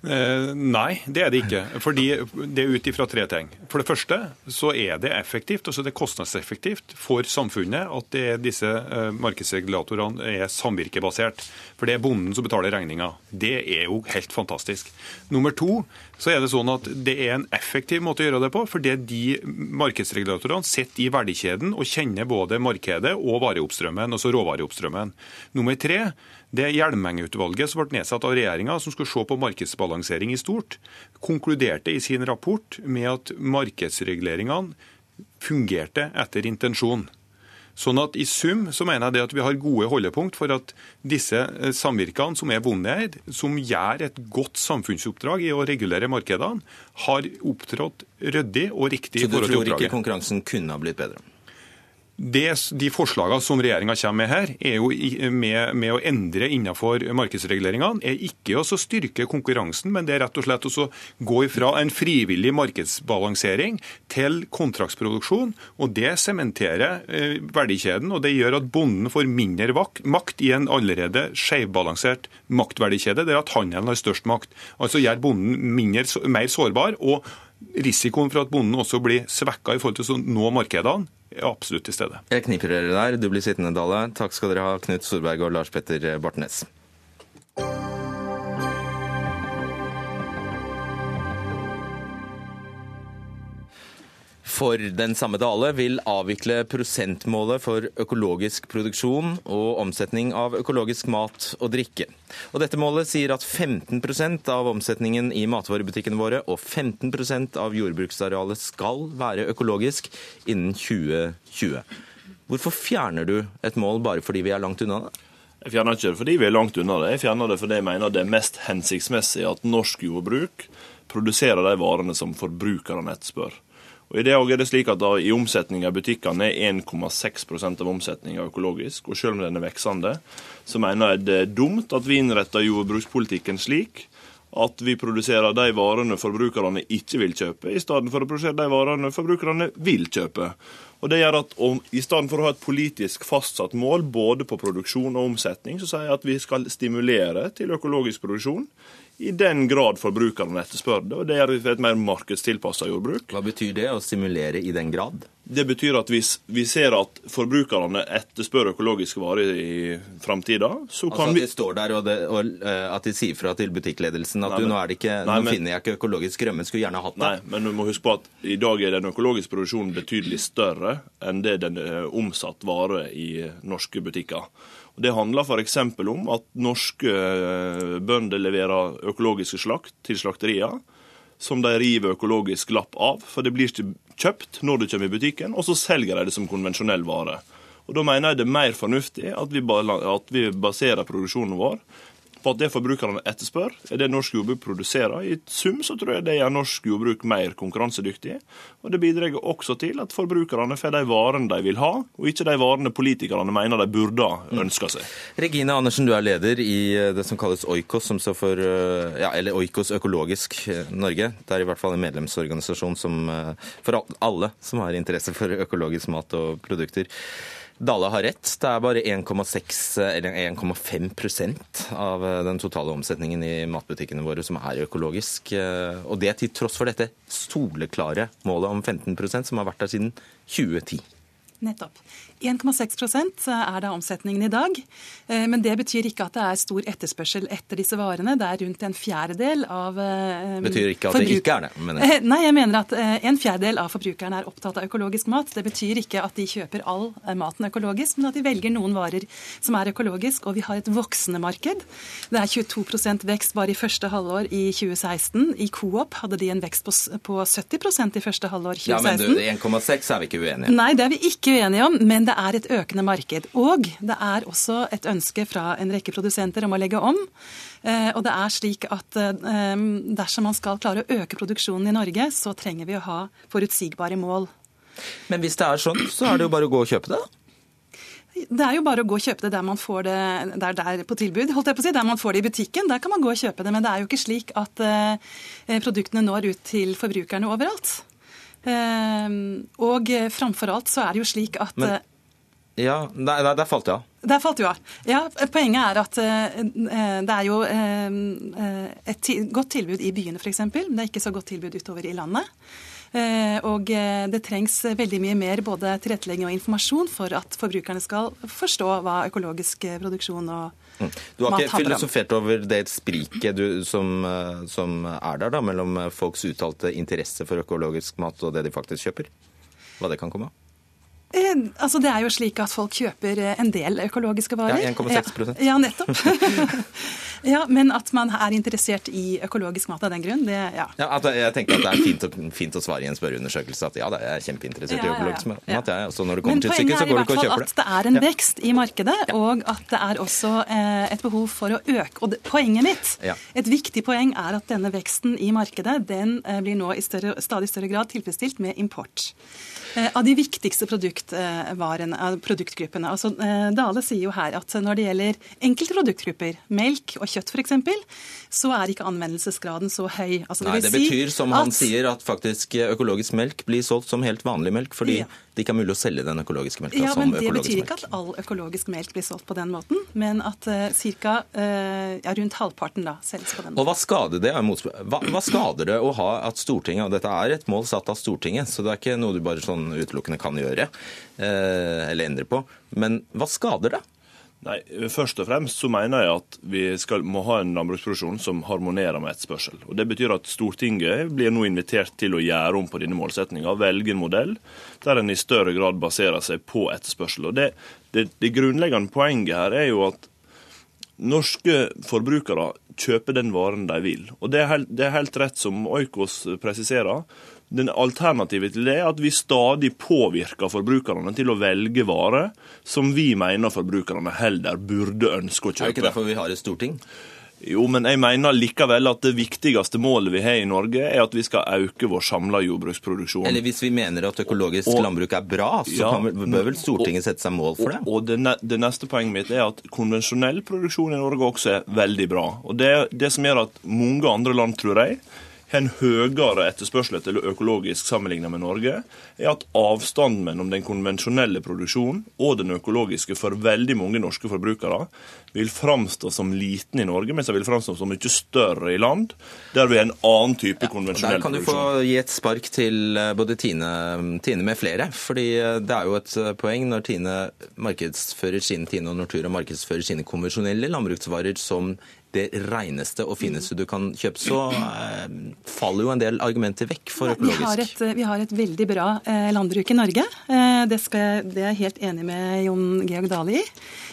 Eh, nei, det er det ikke. Fordi Det er ut ifra tre ting. For det første så er det effektivt, altså det er kostnadseffektivt for samfunnet at det disse eh, markedsregulatorene er samvirkebasert. For det er bonden som betaler regninga. Det er jo helt fantastisk. Nummer to så er det sånn at det er en effektiv måte å gjøre det på, fordi de markedsregulatorene sitter i verdikjeden og kjenner både markedet og vareoppstrømmen, altså råvareoppstrømmen. Nummer tre det Hjelmeng-utvalget som ble nedsatt av regjeringa, som skulle se på markedsbalansering i stort, konkluderte i sin rapport med at markedsreguleringene fungerte etter intensjon. Sånn at I sum så mener jeg det at vi har gode holdepunkt for at disse eh, samvirkene som er bondeeid, som gjør et godt samfunnsoppdrag i å regulere markedene, har opptrådt ryddig og riktig. Så du tror ikke konkurransen kunne ha blitt bedre? Det, de forslagene som regjeringa kommer med her, er jo med, med, å endre innenfor markedsreguleringene, er ikke å styrke konkurransen, men det er rett og slett å gå ifra en frivillig markedsbalansering til kontraktsproduksjon. og Det sementerer eh, verdikjeden, og det gjør at bonden får mindre makt i en allerede skjevbalansert maktverdikjede, der at handelen har størst makt. Altså gjør bonden mindre, mer sårbar. og Risikoen for at bonden også blir svekka i forhold til å nå markedene, er absolutt til stede. Jeg kniper dere der. Du blir sittende, Dale. Takk skal dere ha, Knut Storberg og Lars Petter Bartnes. For den samme Dale vil avvikle prosentmålet for økologisk produksjon og omsetning av økologisk mat og drikke. Og dette målet sier at 15% av omsetningen i matvarebutikkene våre og 15% av jordbruksarealet skal være økologisk innen 2020. Hvorfor fjerner du et mål bare fordi vi er langt unna det? Jeg fjerner ikke det fordi vi er langt unna det. Jeg fjerner det fordi jeg mener det er mest hensiktsmessig at norsk jordbruk produserer de varene som forbrukerne etterspør. Og I det er det slik at da, i omsetninga i butikkene er 1,6% av omsetninga økologisk. og Selv om den er veksende, så mener jeg det er dumt at vi innretter jordbrukspolitikken slik at vi produserer de varene forbrukerne ikke vil kjøpe, i stedet for å produsere de varene forbrukerne vil kjøpe. Og det gjør at om, I stedet for å ha et politisk fastsatt mål både på produksjon og omsetning, så sier jeg at vi skal stimulere til økologisk produksjon i den grad forbrukerne etterspør det. og Det for et mer markedstilpassa jordbruk. Hva betyr det, å stimulere i den grad? Det betyr at hvis vi ser at forbrukerne etterspør økologiske varer i framtida, så kan altså vi At de står der og, det, og uh, at de sier fra til butikkledelsen at nei, men, du, nå, er det ikke, nei, nå men, finner jeg ikke økologisk rømme, skulle gjerne hatt det. Nei, men du må huske på at i dag er den økologiske produksjonen betydelig større enn det den er omsatt vare i norske butikker. Det handler f.eks. om at norske eh, bønder leverer økologiske slakt til slakterier som de river økologisk lapp av, for det blir ikke kjøpt når det kommer i butikken, og så selger de det som konvensjonell vare. Og Da mener jeg det er mer fornuftig at vi baserer produksjonen vår på at det forbrukerne etterspør, er det norsk jordbruk produserer. I sum så tror jeg det gjør norsk jordbruk mer konkurransedyktig. Og det bidrar også til at forbrukerne får de varene de vil ha, og ikke de varene politikerne mener de burde ønske seg. Regine Andersen, du er leder i eh, det som kalles Oikos, som står for eh, ja, eller Oikos Økologisk eh, Norge. Det er i hvert fall en medlemsorganisasjon som, for alle som har interesse for økologisk mat og produkter. Dale har rett. Det er bare 1,6 eller 1,5% av den totale omsetningen i matbutikkene våre som er økologisk. Og det til tross for dette soleklare målet om 15% som har vært der siden 2010. Nettopp. 1,6 er da omsetningen i dag. Eh, men det betyr ikke at det er stor etterspørsel etter disse varene. Det er rundt en fjerdedel av eh, Betyr ikke at det ikke er det? Mener jeg. Eh, nei, jeg mener at en fjerdedel av forbrukerne er opptatt av økologisk mat. Det betyr ikke at de kjøper all maten økologisk, men at de velger noen varer som er økologisk. Og vi har et voksende marked. Det er 22% vekst bare i første halvår i 2016. I Coop hadde de en vekst på 70% i første halvår 2016. Ja, Men 1,6 er vi ikke uenige om. Nei, det er vi ikke uenige om. men det er et økende marked. Og det er også et ønske fra en rekke produsenter om å legge om. Eh, og det er slik at eh, dersom man skal klare å øke produksjonen i Norge, så trenger vi å ha forutsigbare mål. Men hvis det er sånn, så er det jo bare å gå og kjøpe det? Det er jo bare å gå og kjøpe det der man får det der, der på tilbud. holdt jeg på å si, Der man får det i butikken. Der kan man gå og kjøpe det. Men det er jo ikke slik at uh, produktene når ut til forbrukerne overalt. Og framfor alt så er det jo slik at Men ja, der, der falt jeg av. Der falt du av. Ja, Poenget er at uh, det er jo uh, et godt tilbud i byene, f.eks. Men det er ikke så godt tilbud utover i landet. Og det trengs veldig mye mer både tilrettelegging og informasjon for at forbrukerne skal forstå hva økologisk produksjon og mm. Du har ikke filosofert over det spriket du, som, som, er der da, mellom folks uttalte interesse for økologisk mat og det de faktisk kjøper? Hva det kan komme av? Eh, altså Det er jo slik at folk kjøper eh, en del økologiske varer. Ja, 1,6 ja, ja, nettopp. (laughs) ja, Men at man er interessert i økologisk mat av den grunn, det ja. ja jeg tenker at det er fint å, fint å svare i en spørreundersøkelse at ja, jeg er kjempeinteressert i økologisk mat. Ja. Ja, så når det kommer til stykket, så går du ikke og kjøper det. Men poenget er i hvert fall at det er en vekst i markedet, og at det er også eh, et behov for å øke. Og det, poenget mitt, et viktig poeng, er at denne veksten i markedet den eh, blir nå i større, stadig større grad tilfredsstilt med import. Eh, av de viktigste produktgruppene. Altså, eh, Dale sier jo her at når det gjelder enkelte produktgrupper, melk og kjøtt f.eks., så er ikke anvendelsesgraden så høy. Altså, det Nei, det betyr, som han sier, at faktisk økologisk melk blir solgt som helt vanlig melk, fordi ja. det ikke er mulig å selge den økologiske melka ja, som økologisk melk. Det betyr ikke at all økologisk melk blir solgt på den måten, men at uh, cirka, Uh, ja, rundt halvparten da selges på den måten. Og hva skader det, hva, hva skader det å ha at Stortinget, og dette er et mål satt av Stortinget, så det er ikke noe du bare sånn utelukkende kan gjøre, uh, eller endre på, men hva skader det? Nei, Først og fremst så mener jeg at vi skal, må ha en landbruksproduksjon som harmonerer med etterspørsel. Og Det betyr at Stortinget blir nå invitert til å gjøre om på denne målsettinga, velge en modell der en i større grad baserer seg på etterspørsel. Og det, det, det grunnleggende poenget her er jo at norske forbrukere kjøper den varen de vil. Og Det er helt, det er helt rett som Oikos presiserer. Den Alternativet til det er at vi stadig påvirker forbrukerne til å velge varer som vi mener forbrukerne heller burde ønske å kjøpe. Er det ikke derfor vi har et storting? Jo, men jeg mener likevel at det viktigste målet vi har i Norge, er at vi skal øke vår samla jordbruksproduksjon. Eller hvis vi mener at økologisk og, landbruk er bra, så ja, kan, bør vel Stortinget sette seg mål for det? Og, det, det, det, neste poenget mitt er at konvensjonell produksjon i Norge også er veldig bra. Og det, det som gjør at mange andre land, tror jeg, har en høyere etterspørsel etter økologisk sammenlignet med Norge, er at avstanden mellom den konvensjonelle produksjonen og den økologiske for veldig mange norske forbrukere vil framstå som liten i Norge, mens den vil framstå som mye større i land der vi har en annen type ja, konvensjonell produksjon. Der kan du få gi et spark til eh, både Tine, Tine med flere. fordi eh, det er jo et eh, poeng når Tine markedsfører sine Tine og Nortura markedsfører sine konvensjonelle landbruksvarer som det reineste og fineste du kan kjøpe, så eh, faller jo en del argumenter vekk for økologisk. Vi har et, vi har et veldig bra eh, landbruk i Norge. Eh, det, skal, det, er jeg helt enig med Jon Georg Dale i.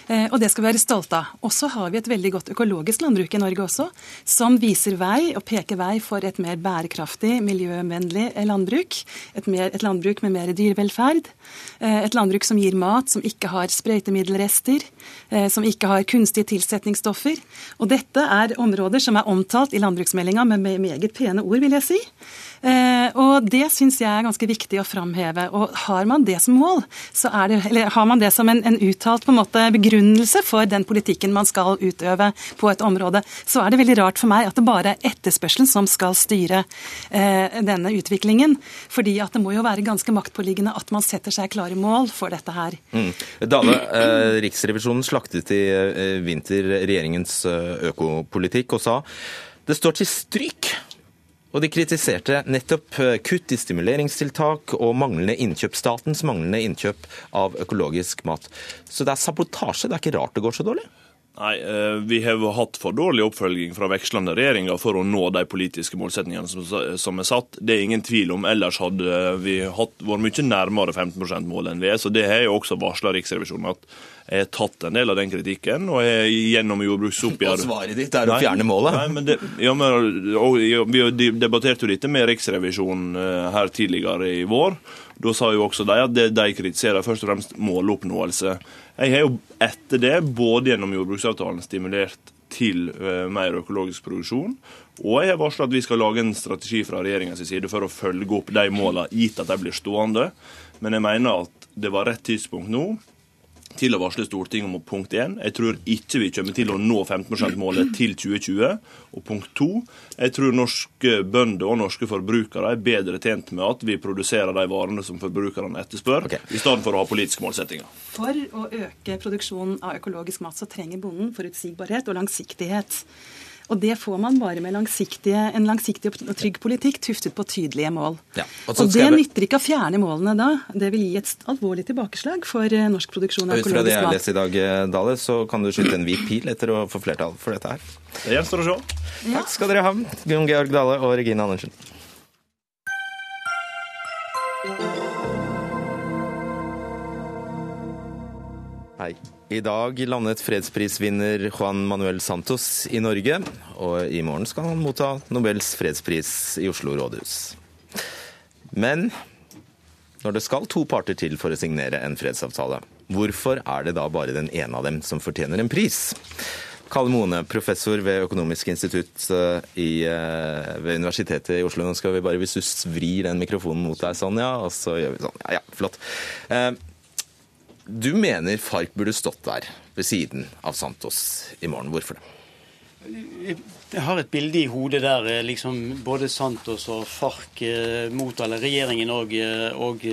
Eh, og det skal vi være stolte av. Og så har vi et veldig godt økologisk landbruk i Norge også, som viser vei og peker vei for et mer bærekraftig, miljøvennlig landbruk. Et, mer, et landbruk med mer dyrevelferd. Eh, et landbruk som gir mat som ikke har sprøytemiddelrester, eh, som ikke har kunstige tilsetningsstoffer. Og dette er områder som er omtalt i landbruksmeldinga med meget pene ord, vil jeg si. Eh, og det syns jeg er ganske viktig å framheve. Og har man det som mål, så er det, eller har man det som en, en uttalt på en måte begrunnelse for den politikken man skal utøve på et område, så er det veldig rart for meg at det bare er etterspørselen som skal styre eh, denne utviklingen. Fordi at det må jo være ganske maktpåliggende at man setter seg klare mål for dette her. Mm. Dale, eh, Riksrevisjonen slaktet i eh, vinter regjeringens eh, økopolitikk og sa det står til stryk og de kritiserte nettopp eh, kutt i stimuleringstiltak og manglende innkjøp, statens manglende innkjøp av økologisk mat. Så det er sabotasje. Det er ikke rart det går så dårlig? Nei, eh, Vi har hatt for dårlig oppfølging fra vekslende regjeringer for å nå de politiske målsettingene som er satt. Det er ingen tvil om. Ellers hadde vi hatt, vært mye nærmere 15 %-målet enn vi er. Så det har jo også varsla Riksrevisjonen at jeg har tatt en del av den kritikken. og jeg, gjennom jordbruksoppgjør... (laughs) Og svaret ditt er å fjerne målet? Nei, men det, ja, men, og, Vi debatterte jo dette med Riksrevisjonen eh, her tidligere i vår. Da sa jo også de at det de kritiserer, først og fremst måloppnåelse. Jeg har jo etter det, både gjennom jordbruksavtalen, stimulert til uh, mer økologisk produksjon. Og jeg har varsla at vi skal lage en strategi fra regjeringens side for å følge opp de målene, gitt at de blir stående. Men jeg mener at det var rett tidspunkt nå til å varsle Stortinget om punkt 1. Jeg tror ikke vi kommer til å nå 15 %-målet til 2020. Og punkt 2. Jeg tror norske bønder og norske forbrukere er bedre tjent med at vi produserer de varene som forbrukerne etterspør, okay. i stedet for å ha politiske målsettinger. For å øke produksjonen av økologisk mat, så trenger bonden forutsigbarhet og langsiktighet. Og det får man bare med en langsiktig og trygg politikk tuftet på tydelige mål. Ja, og, og det nytter ikke å fjerne målene da. Det vil gi et alvorlig tilbakeslag for eh, norsk produksjon av økologisk mat. Ut fra det jeg leser i dag, eh, Dale, så kan du skyte en hvit pil etter å få flertall for dette her. Det gjenstår å se. Ja. Takk skal dere ha, Gunn Georg Dale og Regine Andersen. Hei. I dag landet fredsprisvinner Juan Manuel Santos i Norge, og i morgen skal han motta Nobels fredspris i Oslo rådhus. Men når det skal to parter til for å signere en fredsavtale, hvorfor er det da bare den ene av dem som fortjener en pris? Kalle Mone, professor ved Økonomisk institutt eh, i, eh, ved Universitetet i Oslo. Nå skal vi bare, Hvis du vrir den mikrofonen mot deg sånn, ja, og så gjør vi sånn. Ja, ja, flott. Du mener Farc burde stått der ved siden av Santos i morgen. Hvorfor det? Jeg har et bilde i hodet der eh, liksom både Santos og FARC eh, mottar, eller regjeringen og, eh, og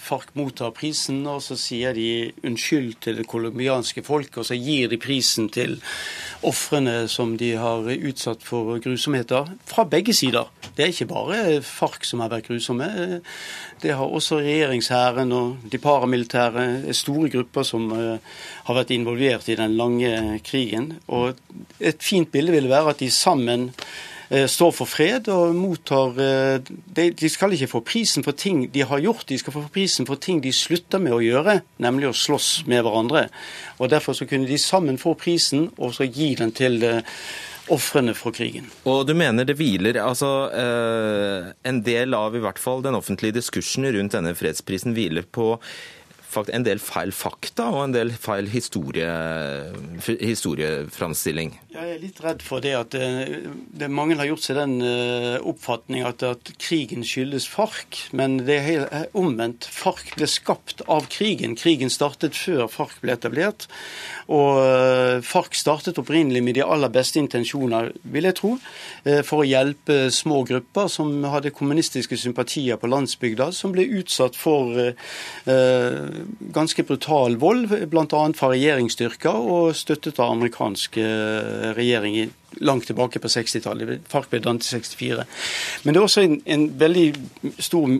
FARC mottar prisen, og så sier de unnskyld til det colombianske folket, og så gir de prisen til ofrene som de har utsatt for grusomheter, fra begge sider. Det er ikke bare FARC som har vært grusomme. Det har også regjeringshæren og de paramilitære store grupper som har vært involvert i den lange krigen. Og et fint bilde ville være at de sammen Eh, står for fred og mottar eh, De skal ikke få prisen for ting de har gjort, de skal få prisen for ting de slutter med å gjøre, nemlig å slåss med hverandre. Og Derfor så kunne de sammen få prisen, og så gi den til eh, ofrene for krigen. Og du mener det hviler altså En del av i hvert fall den offentlige diskursen rundt denne fredsprisen hviler på en del feil fakta og en del feil historie, historieframstilling. Jeg er litt redd for det at det, eh, det mange har gjort seg den uh, oppfatning at, at, krigen skyldes FARC, men det er helt omvendt. FARC ble skapt av krigen. Krigen startet før FARC ble etablert. Og FARC startet opprinnelig med de aller beste intensjoner, vil jeg tro, for å hjelpe små grupper som hadde kommunistiske sympatier på landsbygda, som ble utsatt for ganske brutal vold, bl.a. fra regjeringsstyrker og støttet av amerikansk eh, regjering langt tilbake på 60-tallet. FARC ble dannet i 64. Men det er også en, en veldig stor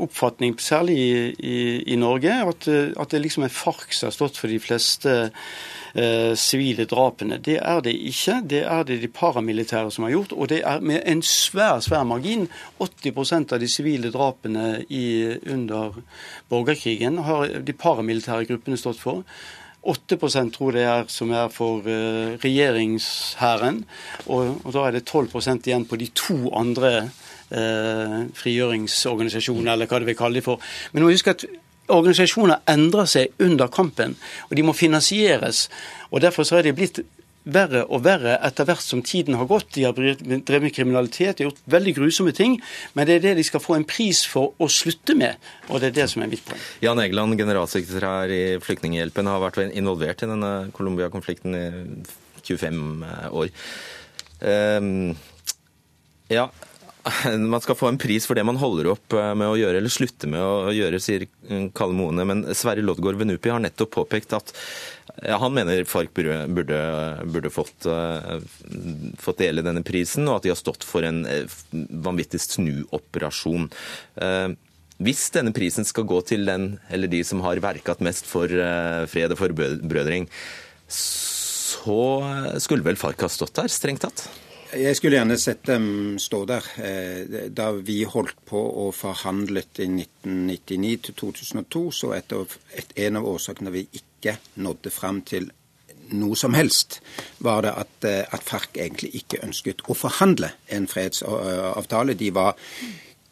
oppfatning, særlig i, i, i Norge, at, at, det liksom er FARC som har stått for de fleste Eh, sivile eh, drapene. Det er det ikke. Det er det de paramilitære som har gjort. Og det er med en svær, svær margin. 80% av de sivile drapene i, under borgerkrigen har de paramilitære gruppene stått for. 8% tror det er som er for uh, regjeringshæren. Og, og, da er det 12% igjen på de to andre uh, frigjøringsorganisasjonene, eller hva det vil kalle de for. Men må huske at organisasjoner endrer seg under kampen, og de må finansieres. og Derfor så er de blitt verre og verre etter hvert som tiden har gått. De har drevet med kriminalitet, de har gjort veldig grusomme ting. Men det er det de skal få en pris for å slutte med, og det er det som er mitt poeng. Jan Egeland, generalsekretær i Flyktninghjelpen, har vært involvert i denne Colombia-konflikten i 25 år. Um, ja, (laughs) man skal få en pris for det man holder opp eh, med å gjøre, eller slutter med å gjøre, sier Kalle Moene. Men Sverre Loddgaard Venupi har nettopp påpekt at ja, han mener FARC burde, burde, burde fått, uh, fått, dele denne prisen, og at de har stått for en vanvittig snuoperasjon. Hvis denne prisen skal gå til den eller de som har verket mest for fred og forbrødring, så skulle vel FARC ha stått der, strengt tatt? Jeg skulle gjerne sett dem stå der. Eh, da vi holdt på og forhandlet i 1999 til 2002, så etter en av årsakene vi ikke nådde fram til noe som helst, var det at, eh, at FARC egentlig ikke ønsket å forhandle en fredsavtale. De var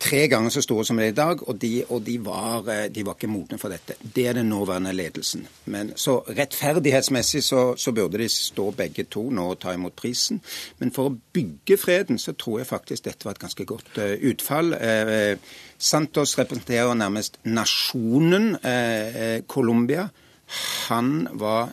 tre ganger så store som det er i dag, og, de, og de, var, eh, de, var, ikke modne for dette. Det er den nåværende ledelsen. Men så rettferdighetsmessig så, så, burde de stå begge to nå og ta imot prisen. Men for å bygge freden så tror jeg faktisk dette var et ganske godt uh, utfall. Uh, Santos representerer nærmest nasjonen uh, Colombia. Han var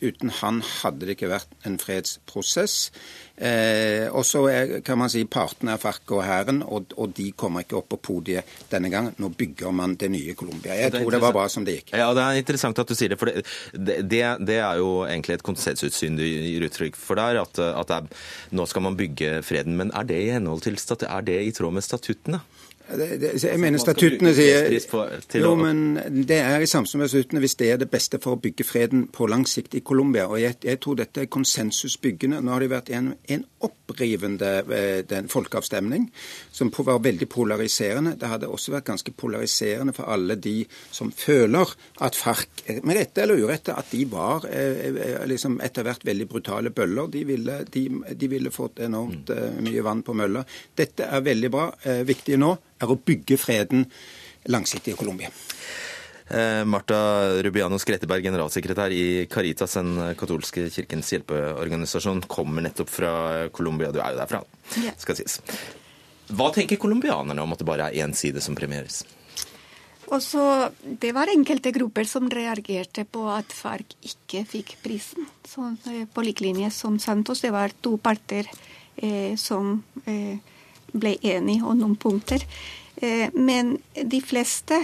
Uten han hadde det ikke vært en fredsprosess. Eh, og så kan man si partene er FARC og hæren, og, og, de kommer ikke opp på podiet denne gangen. Nå bygger man det nye Colombia. Jeg tror det var bra som det gikk. Ja, Det er interessant at du sier det. for Det, det, det er jo egentlig et konsensussyn du gir uttrykk for der. At, at er, nå skal man bygge freden. Men er det i henhold til er det i tråd med statuttene? Det, det, jeg mener statuttene sier Jo, men det er i samsvar med statuttene hvis det er det beste for å bygge freden på lang sikt i Colombia. Og jeg, jeg, tror dette er konsensusbyggende. Nå har det vært en, en opprivende den, folkeavstemning som var veldig polariserende. Det hadde også vært ganske polariserende for alle de som føler at FARC, med rette eller urette, at de var eh, eh liksom etter hvert veldig brutale bøller. De ville, de, de ville fått enormt eh, mye vann på mølla. Dette er veldig bra. Eh, viktig nå er å bygge freden langsiktig i Colombia. Eh, Marta Rubiano Skretteberg, generalsekretær i Caritas, den katolske kirkens hjelpeorganisasjon, kommer nettopp fra Colombia. Du er jo derfra, skal sies. Hva tenker colombianerne om at det bare er én side som premieres? Også, det var enkelte grupper som reagerte på at FARC ikke fikk prisen. Så, eh, på lik linje som Santos. Det var to parter eh, som eh, ble enige om noen punkter. Eh, men de fleste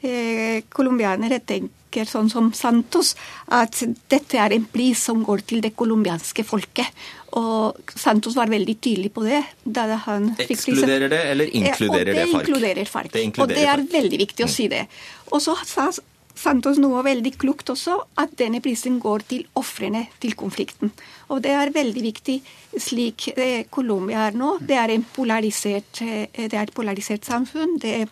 eh, colombianere tenker sånn som Santos, at dette er en pris som går til det colombianske folket. Og Santos var veldig tydelig på det. Ekskluderer det, eller inkluderer det, det FARC? Inkluderer FARC. Det inkluderer og det er veldig viktig å si det. Og så sa Santos noe veldig klokt også, at denne prisen går til ofrene til konflikten. Og det er veldig viktig slik eh, Colombia er nå. Det er, eh, det er et polarisert samfunn. Det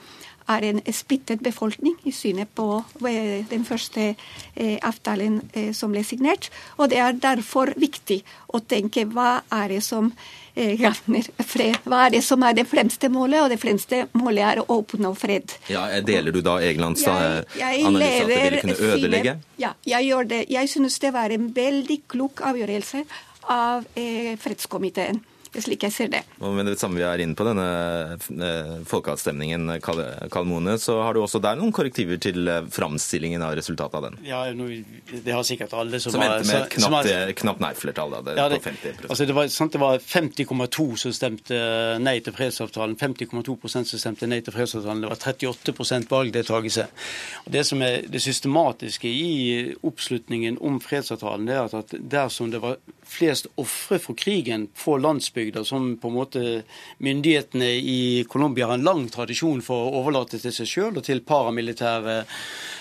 er en splittet befolkning i synet på eh, den første eh, avtalen eh, som ble signert. Og det er derfor viktig å tenke hva er det som gagner fred. Hva er det som er det fremste målet? Og det fremste målet er å oppnå fred. Ja, Deler du da Egelands analyse at det ville kunne ødelegge? Ja, jeg gjør det. Jeg synes det var en veldig klok avgjørelse av fredskomiteen slik jeg ser det. Og med det samme vi er inne på denne eh, folkeavstemningen, Kalmone, så har du også der noen korrektiver til eh, framstillingen av resultatet av den? Ja, det har sikkert alle som, som endte med et knapt, har, knapt nei-flertall, da, ja, det, på 50 altså det var, sant, var 50,2 som stemte nei til fredsavtalen, 50,2% som stemte nei til fredsavtalen. Det var 38% valgdeltakelse. Det som er det systematiske i oppslutningen om fredsavtalen, det er at dersom det var flest ofre for krigen på landsbygda, som på en måte myndighetene i Colombia har en lang tradisjon for å overlate til seg sjøl og til paramilitære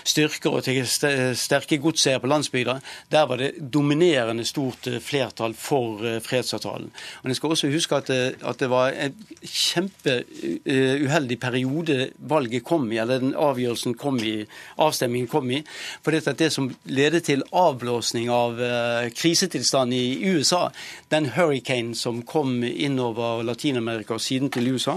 styrker og til sterke godseiere på landsbygda. Der var det dominerende stort flertall for eh, fredsavtalen. Og Jeg skal også huske at det, eh, at det var en kjempeuheldig periode valget kom i, eller den avgjørelsen kom i, avstemningen kom i. For det, det som ledet til avblåsning av krisetilstanden i USA, den hurricane som kom innover Latin-Amerika og siden til USA,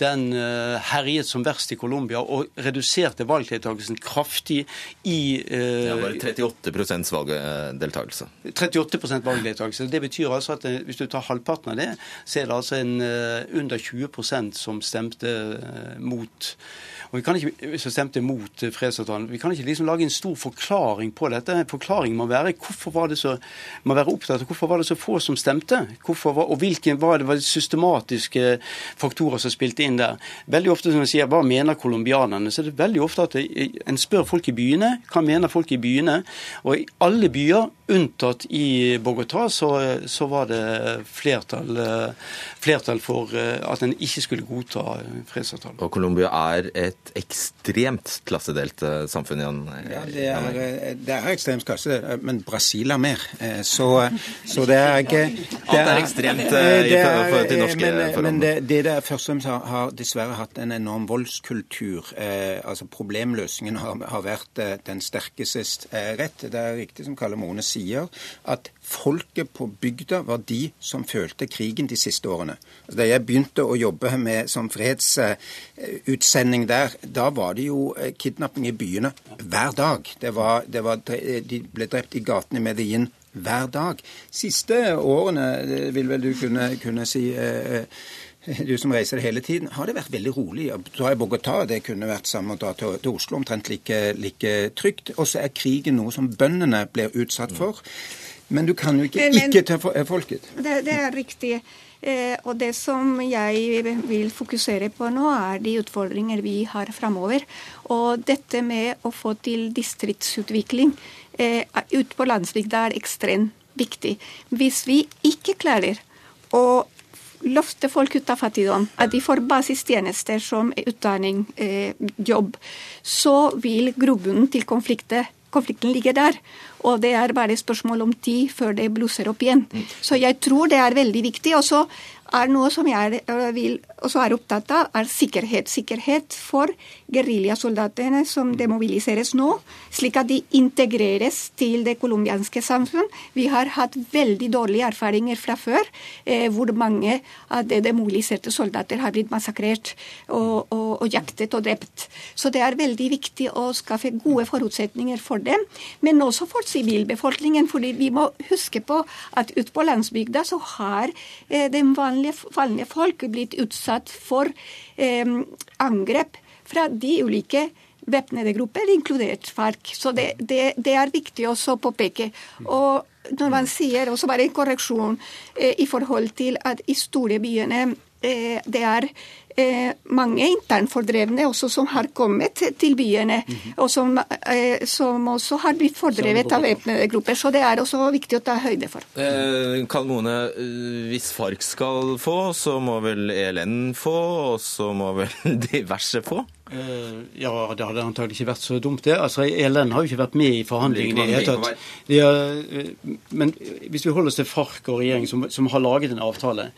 den uh, herjet som verst i Colombia og reduserte valgdeltakelsen kraftig i uh, Ja, bare 38% valgdeltakelse. 38% valgdeltakelse. Det betyr altså at hvis du tar halvparten av det, så er det altså en under 20% som stemte mot og vi kan ikke, som stemte mot fredsavtalen. Vi kan ikke liksom lage en stor forklaring på dette. Forklaringen må være hvorfor var det så, må være opptatt av hvorfor var det så få som stemte. Var, og hvilke var det, var det systematiske faktorer som spilte inn der. Veldig ofte som jeg sier, Hva mener colombianerne? Så er det veldig ofte at en spør folk i byene. Hva mener folk i byene? Og i alle byer, unntatt i Bogotá, så, så var det flertall, flertall for at en ikke skulle godta fredsavtalen. Og Colombia er et ekstremt klassedelt eh, samfunn, Jan? Ja, det er, eh, det er ekstremt klassedelt, eh, men Brasil er mer. Så, så det er ikke Alt er ekstremt i forhold til norske men, forhold. Men det, det der først og fremst har, har, dessverre hatt en enorm voldskultur. Eh, altså Problemløsningen har, har vært den sterkestes rett. Det er riktig som Kalle Mone sier, at folket på bygda var de som følte krigen de siste årene. Altså, da jeg begynte å jobbe med som fredsutsending der, da var det jo eh, kidnapping i byene hver dag. Det var, det var, de ble drept i gatene i Medellin hver dag. Siste årene, vil vel du kunne, kunne si eh, du som reiser hele tiden, har det vært veldig rolig. Dra i Bogotá det kunne vært samme å dra til, til Oslo, omtrent like, like trygt. Og så er krigen noe som bøndene blir utsatt for. Men du kan jo ikke Men, ikke ta folket. Det, det er riktig. Eh, og det som jeg vil fokusere på nå, er de utfordringer vi har framover. Og dette med å få til distriktsutvikling eh, ute på landsbygda er ekstremt viktig. Hvis vi ikke klarer å løfte folk ut av fattigdom, at de får basistjenester som utdanning, eh, jobb, så vil grobunnen til konflikten ligge der. Og det er bare spørsmål om tid før det blusser opp igjen. Så jeg tror det er veldig viktig. Og så er noe som jeg vil, også er opptatt av, er sikkerhet. Sikkerhet for geriljasoldatene som demobiliseres nå, slik at de integreres til det colombianske samfunn. Vi har hatt veldig dårlige erfaringer fra før, eh, hvor mange av de demobiliserte soldater har blitt massakrert og, og, og, jaktet og drept. Så det er veldig viktig å skaffe gode forutsetninger for dem, men også for sivilbefolkningen. fordi vi må huske på at ute på landsbygda så har eh, den vanlige, vanlige folk blitt utsatt for eh, angrep fra de ulike væpnede grupper, inkludert FARC. Så det, det, det, er viktig også å påpeke. Og når man sier også bare en korreksjon eh, i forhold til at i store byene eh, det er eh, mange internfordrevne også som har kommet til byene, Mhm. og som, eh, som også har blitt fordrevet av væpnede grupper. Så det er også viktig å ta høyde for. Eh, Kalmone, eh, hvis FARC skal få, så må vel ELN få, og så må vel (laughs) diverse få? Eh, ja, det hadde antagelig ikke vært så dumt, det. Altså, ELN har jo ikke vært med i forhandlingene i det Det hele tatt. De eh, men hvis vi holder oss til FARC og regjeringen som, som har laget en avtale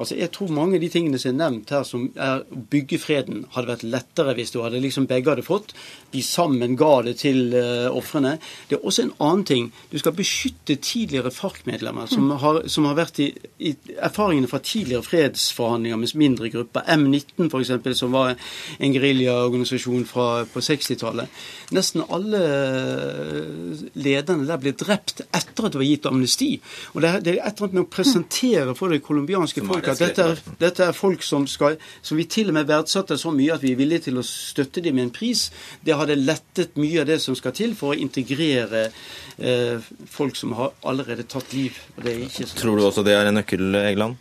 altså Jeg tror mange av de tingene som er nevnt her, som er å bygge freden, hadde vært lettere hvis du hadde liksom begge hadde fått. De sammen ga det til uh, ofrene. Det er også en annen ting. Du skal beskytte tidligere FARC-medlemmer som, har- som har vært i, i erfaringene fra tidligere fredsforhandlinger med mindre grupper. M19 f.eks., som var en geriljaorganisasjon fra- på 60-tallet. Nesten alle eh, lederne der ble drept etter at det var gitt amnesti. Og Det det er et eller annet med å presentere for det colombianske folk at dette er, dette er folk som, skal, som vi til og med verdsatte så mye at vi er villige til å støtte dem med en pris. Det hadde lettet mye av det som skal til for å integrere eh, folk som har allerede tatt liv. Og det er ikke så Tror du også det er en nøkkel, Egeland?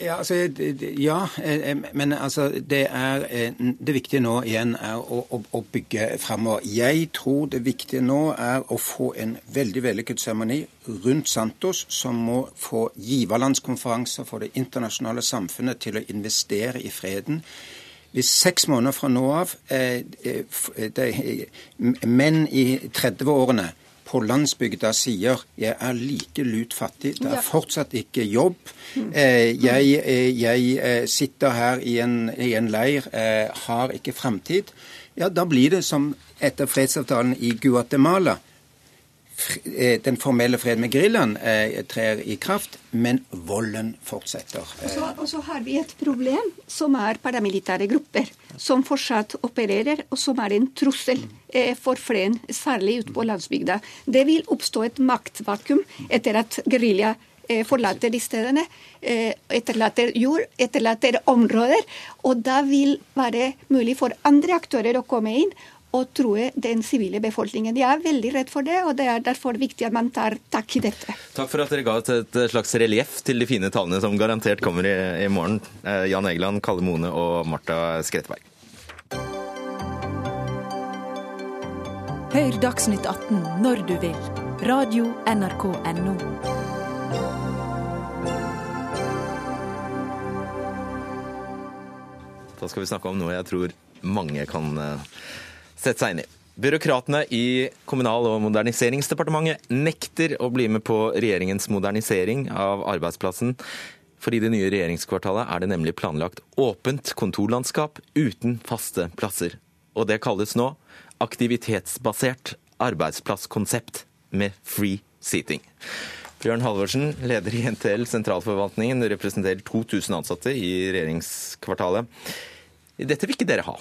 Ja, altså, ja, eh, eh, men altså, det, er, eh, det viktige nå igjen er å, å, å bygge fremover. Jeg tror det viktige nå er å få en veldig vellykket seremoni rundt Santos, som må få giverlandskonferanser for det internasjonale samfunnet til å investere i freden. Hvis seks måneder fra nå av eh, menn i 30-årene på landsbygda sier jeg er like lut fattig, det er fortsatt ikke jobb. Eh, jeg, eh, jeg eh, sitter her i en, i en leir, eh, har ikke framtid. Ja, da blir det som etter fredsavtalen i Guatemala. Eh, Den formelle fred med geriljaen eh, trer i kraft, men volden fortsetter. Og så, og så har vi et problem som er paramilitære grupper, som fortsatt opererer, og som er en trussel eh, for freden, særlig ute på landsbygda. Det vil oppstå et maktvakuum etter at gerilja eh, forlater de stedene, eh, etterlater jord, etterlater områder, og da vil være mulig for andre aktører å komme inn og true den sivile befolkningen. Jeg er veldig redd for det, og det er derfor viktig at man tar tak i dette. Takk for at dere ga et, et slags relieff til de fine tallene som garantert kommer i, i morgen. Eh, Jan Egeland, Kalle Mone og Marta Skretteberg. Hør Dagsnytt 18 når du vil. Radio NRK Radio.nrk.no. Da skal vi snakke om noe jeg tror mange kan eh, sette seg inn i. Byråkratene i Kommunal- og moderniseringsdepartementet nekter å bli med på regjeringens modernisering av arbeidsplassen. For i det nye regjeringskvartalet er det nemlig planlagt åpent kontorlandskap uten faste plasser. Og det kalles nå aktivitetsbasert arbeidsplasskonsept med free seating. Bjørn Halvorsen, leder i NTL sentralforvaltningen, representerer 2000 ansatte i regjeringskvartalet. Dette vil ikke dere ha.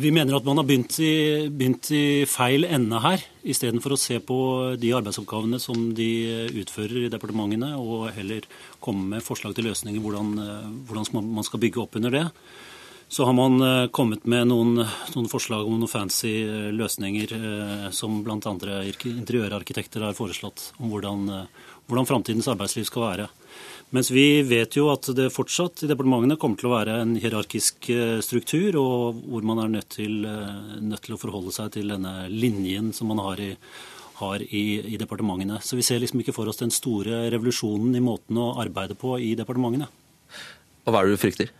Vi mener at man har begynt i, begynt i feil ende her, istedenfor å se på de arbeidsoppgavene som de utfører i departementene, og heller komme med forslag til løsninger hvordan, hvordan man skal bygge opp under det. Så har man eh, kommet med noen, noen forslag om noen fancy eh, løsninger eh, som bl.a. interiørarkitekter har foreslått, om hvordan, hvordan framtidens arbeidsliv skal være. Mens vi vet jo at det fortsatt i departementene kommer til å være en hierarkisk eh, struktur, og hvor man er nødt til, eh, nødt til å forholde seg til denne linjen som man har i, har i, i departementene. Så vi ser liksom ikke for oss den store revolusjonen i måten å arbeide på i departementene. Og hva er det du frykter?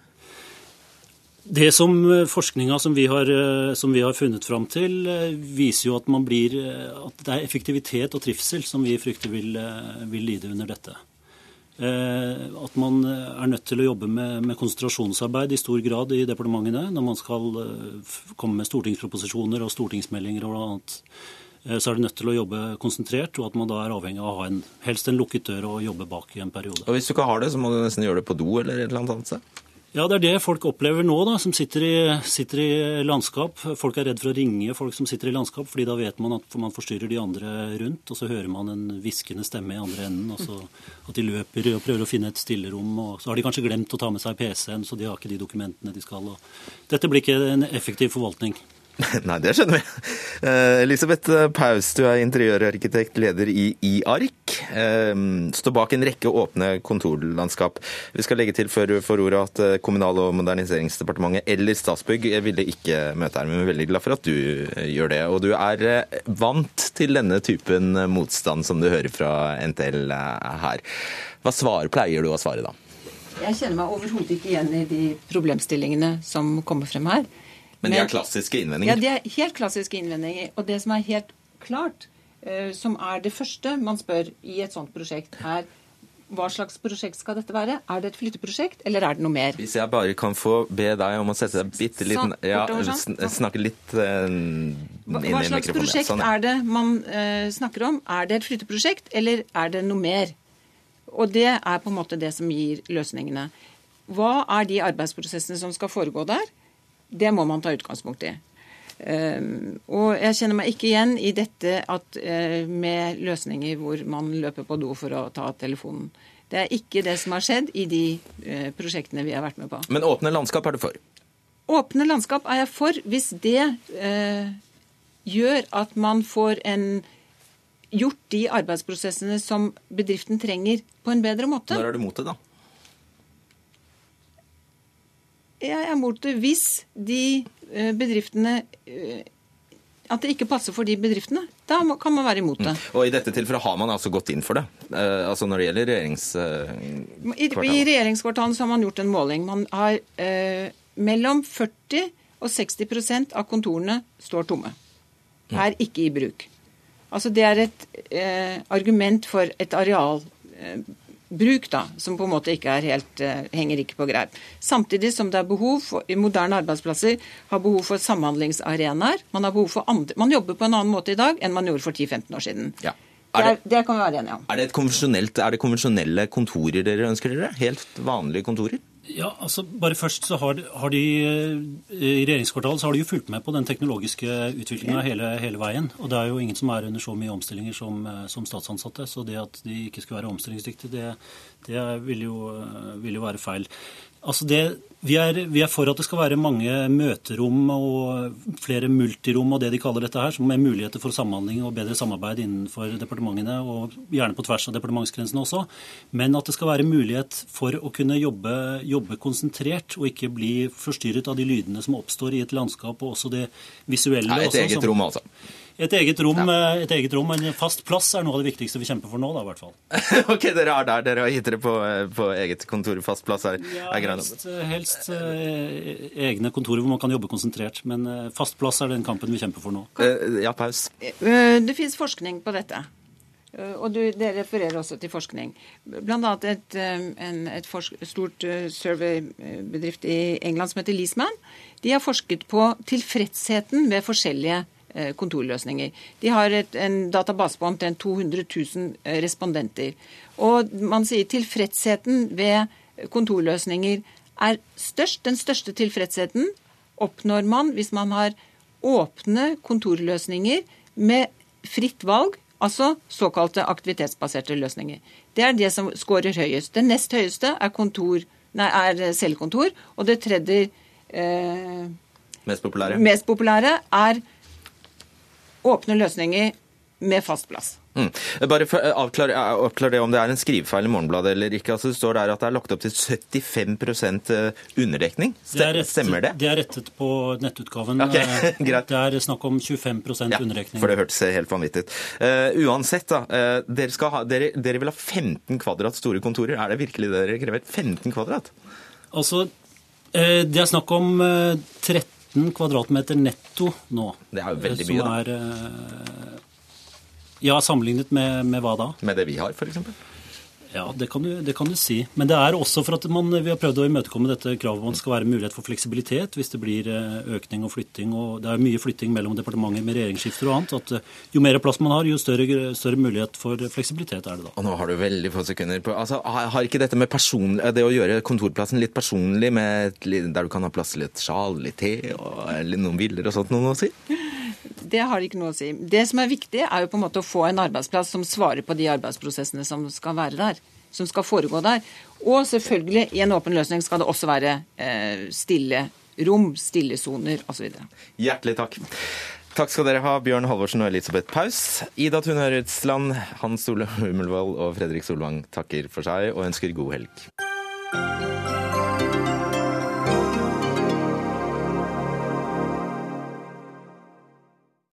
Det som eh, forskninga som vi har, som vi har funnet fram til, viser jo at, man blir, at det er effektivitet og trivsel som vi frykter vil, vil lide under dette. Eh, At man er nødt til å jobbe med, med konsentrasjonsarbeid i stor grad i departementene når man skal eh, komme med stortingsproposisjoner og stortingsmeldinger og annet. Eh, Så er det nødt til å jobbe konsentrert, og at man da er avhengig av å ha en, helst en lukket dør å jobbe bak i en periode. Og hvis du ikke har det, så må du nesten gjøre det på do eller et eller annet sted? Ja, det er det folk opplever nå, da, som sitter i, sitter i landskap. Folk er redd for å ringe folk som sitter i landskap, fordi da vet man at man forstyrrer de andre rundt, og så hører man en hviskende stemme i andre enden, og så at de løper og prøver å finne et stillerom, og så har de kanskje glemt å ta med seg PC-en, så de har ikke de dokumentene de skal. Og dette blir ikke en effektiv forvaltning. (laughs) Nei, det skjønner vi. Eh, Elisabeth Paus, du er interiørarkitekt, leder i IARK. Eh, står bak en rekke åpne kontorlandskap. Vi skal legge til før du får ordet at eh, Kommunal- og moderniseringsdepartementet eller Statsbygg ville ikke møte her, men vi er veldig glad for at du gjør det. Og du er vant til denne typen motstand som du hører fra NTL her. Hva svar pleier du å svare da? Jeg kjenner meg overhodet ikke igjen i de problemstillingene som kommer frem her. Men de er klassiske innvendinger? Ja, de er helt klassiske innvendinger. Og det som er helt klart, uh, som er det første man spør i et sånt prosjekt, er hva slags prosjekt skal dette være? Er det et flytteprosjekt, eller er det noe mer? Hvis jeg bare kan få be deg om å sette deg bitte liten Ja, snakke litt uh, inn hva, hva slags prosjekt sånn. er det man uh, snakker om? Er det et flytteprosjekt, eller er det noe mer? Og det er på en måte det som gir løsningene. Hva er de arbeidsprosessene som skal foregå der? Det må man ta utgangspunkt i. Um, og jeg kjenner meg ikke igjen i dette at, uh, med løsninger hvor man løper på do for å ta telefonen. Det er ikke det som har skjedd i de uh, prosjektene vi har vært med på. Men åpne landskap er du for? Åpne landskap er jeg for hvis det eh, gjør at man får en gjort de arbeidsprosessene som bedriften trenger, på en bedre måte. Når er du mot det, da? Jeg er mot det hvis de eh, bedriftene eh, At det ikke passer for de bedriftene. Da kan man være imot det. Mm. Og I dette tilfellet har man altså gått inn for det? Eh, altså når det gjelder regjeringskvartalet? I, I regjeringskvartalet har man gjort en måling. Man har eh, mellom 40 og 60% av kontorene står tomme. Mm. Er ikke i bruk. Altså Det er et eh, argument for et areal eh, bruk, da, som på en måte ikke er helt, uh, henger ikke på greip. Samtidig som det er behov for, i moderne arbeidsplasser har behov for samhandlingsarenaer. Man, har behov for andre, man jobber på en annen måte i dag enn man gjorde for 10-15 år siden. Ja. Det, er, det, kan vi være enige om. Er det, er det konvensjonelle kontorer dere ønsker dere? Helt vanlige kontorer? Ja, altså bare først så har, har de eh, I regjeringskvartalet så har de jo fulgt med på den teknologiske utviklinga hele, hele, veien. Og det er jo ingen som er under så mye omstillinger som, eh, som statsansatte. Så det at de ikke skulle være omstillingsdyktige, det, det ville, jo, eh, vil jo være feil. Altså det, vi, er, vi, er, for at det skal være mange møterom og flere multirom og det de kaller dette her, som er muligheter for samhandling og bedre samarbeid innenfor departementene, og gjerne på tvers av departementsgrensene også. Men at det skal være mulighet for å kunne jobbe, jobbe konsentrert og ikke bli forstyrret av de lydene som oppstår i et landskap, og også det visuelle. Nei, et også, eget rom, altså. Et eget, rom, ja. Eh, et eget rom, En fast plass er noe av det viktigste vi kjemper for nå, da, i hvert fall. (laughs) ok, dere er der. Dere har gitt dere på, eh, på, eget kontor. Fast plass er, ja, er helst, eh, helst eh, egne kontorer hvor man kan jobbe konsentrert. Men eh, fast plass er den kampen vi kjemper for nå. Eh, ja, paus. Det finnes forskning på dette. Og du, Dere refererer også til forskning. Blant annet et, en, et stort surveybedrift i England som heter Leesman. De har forsket på tilfredsheten ved forskjellige kontorløsninger. De har et, en database på omtrent 200 000 eh, respondenter. Og man sier tilfredsheten ved kontorløsninger er størst. Den største tilfredsheten oppnår man hvis man har åpne kontorløsninger med fritt valg, altså såkalte aktivitetsbaserte løsninger. Det er det som scorer høyest. Det nest høyeste er, kontor, nei, er selvkontor, og det tredje eh, mest populære. mest populære er åpne løsninger med fast plass. Mm. Bare å avklare, avklare, det om det er en skrivefeil i Morgenbladet eller ikke. Altså, det står der at det er lagt opp til 75 eh, underdekning. Stemmer det? Det er rettet på nettutgaven. Okay, eh, (laughs) det er snakk om 25 ja, underdekning. For det hørtes helt vanvittig ut. Uh, uansett, da. Uh, dere, ha, dere, dere, vil ha 15 kvadrat store kontorer. Er det virkelig det dere krever? 15 kvadrat? Altså, uh, det er snakk om 13 15 kvadratmeter netto nå. Det er jo veldig mye, da. Er, eh, ja, sammenlignet med, med, hva da? Med det vi har, f.eks.? Ja, det kan, du, det kan, du, si. Men det er også for at man, vi har prøvd å imøtekomme dette kravet om at det skal være mulighet for fleksibilitet hvis det blir eh, økning og flytting. og Det er mye flytting mellom departementer med regjeringsskifter og annet. at eh, Jo mer plass man har, jo større, større, mulighet for fleksibilitet er det da. Og Nå har du veldig få sekunder på altså, Har ikke dette med person, det å gjøre kontorplassen litt personlig, med, der du kan ha plass til litt sjal, litt te og noen bilder og sånt, noe å si? Det har ikke noe å si. Det som er viktig, er jo på en måte å få en arbeidsplass som svarer på de arbeidsprosessene som skal være der. Som skal foregå der. Og selvfølgelig, i en åpen løsning skal det også være eh, stille rom, stillesoner osv. Hjertelig takk. Takk skal dere ha, Bjørn Halvorsen og Elisabeth Paus. Ida Tune Øretsland, Hans Ole Hummelvold og Fredrik Solvang takker for seg og ønsker god helg.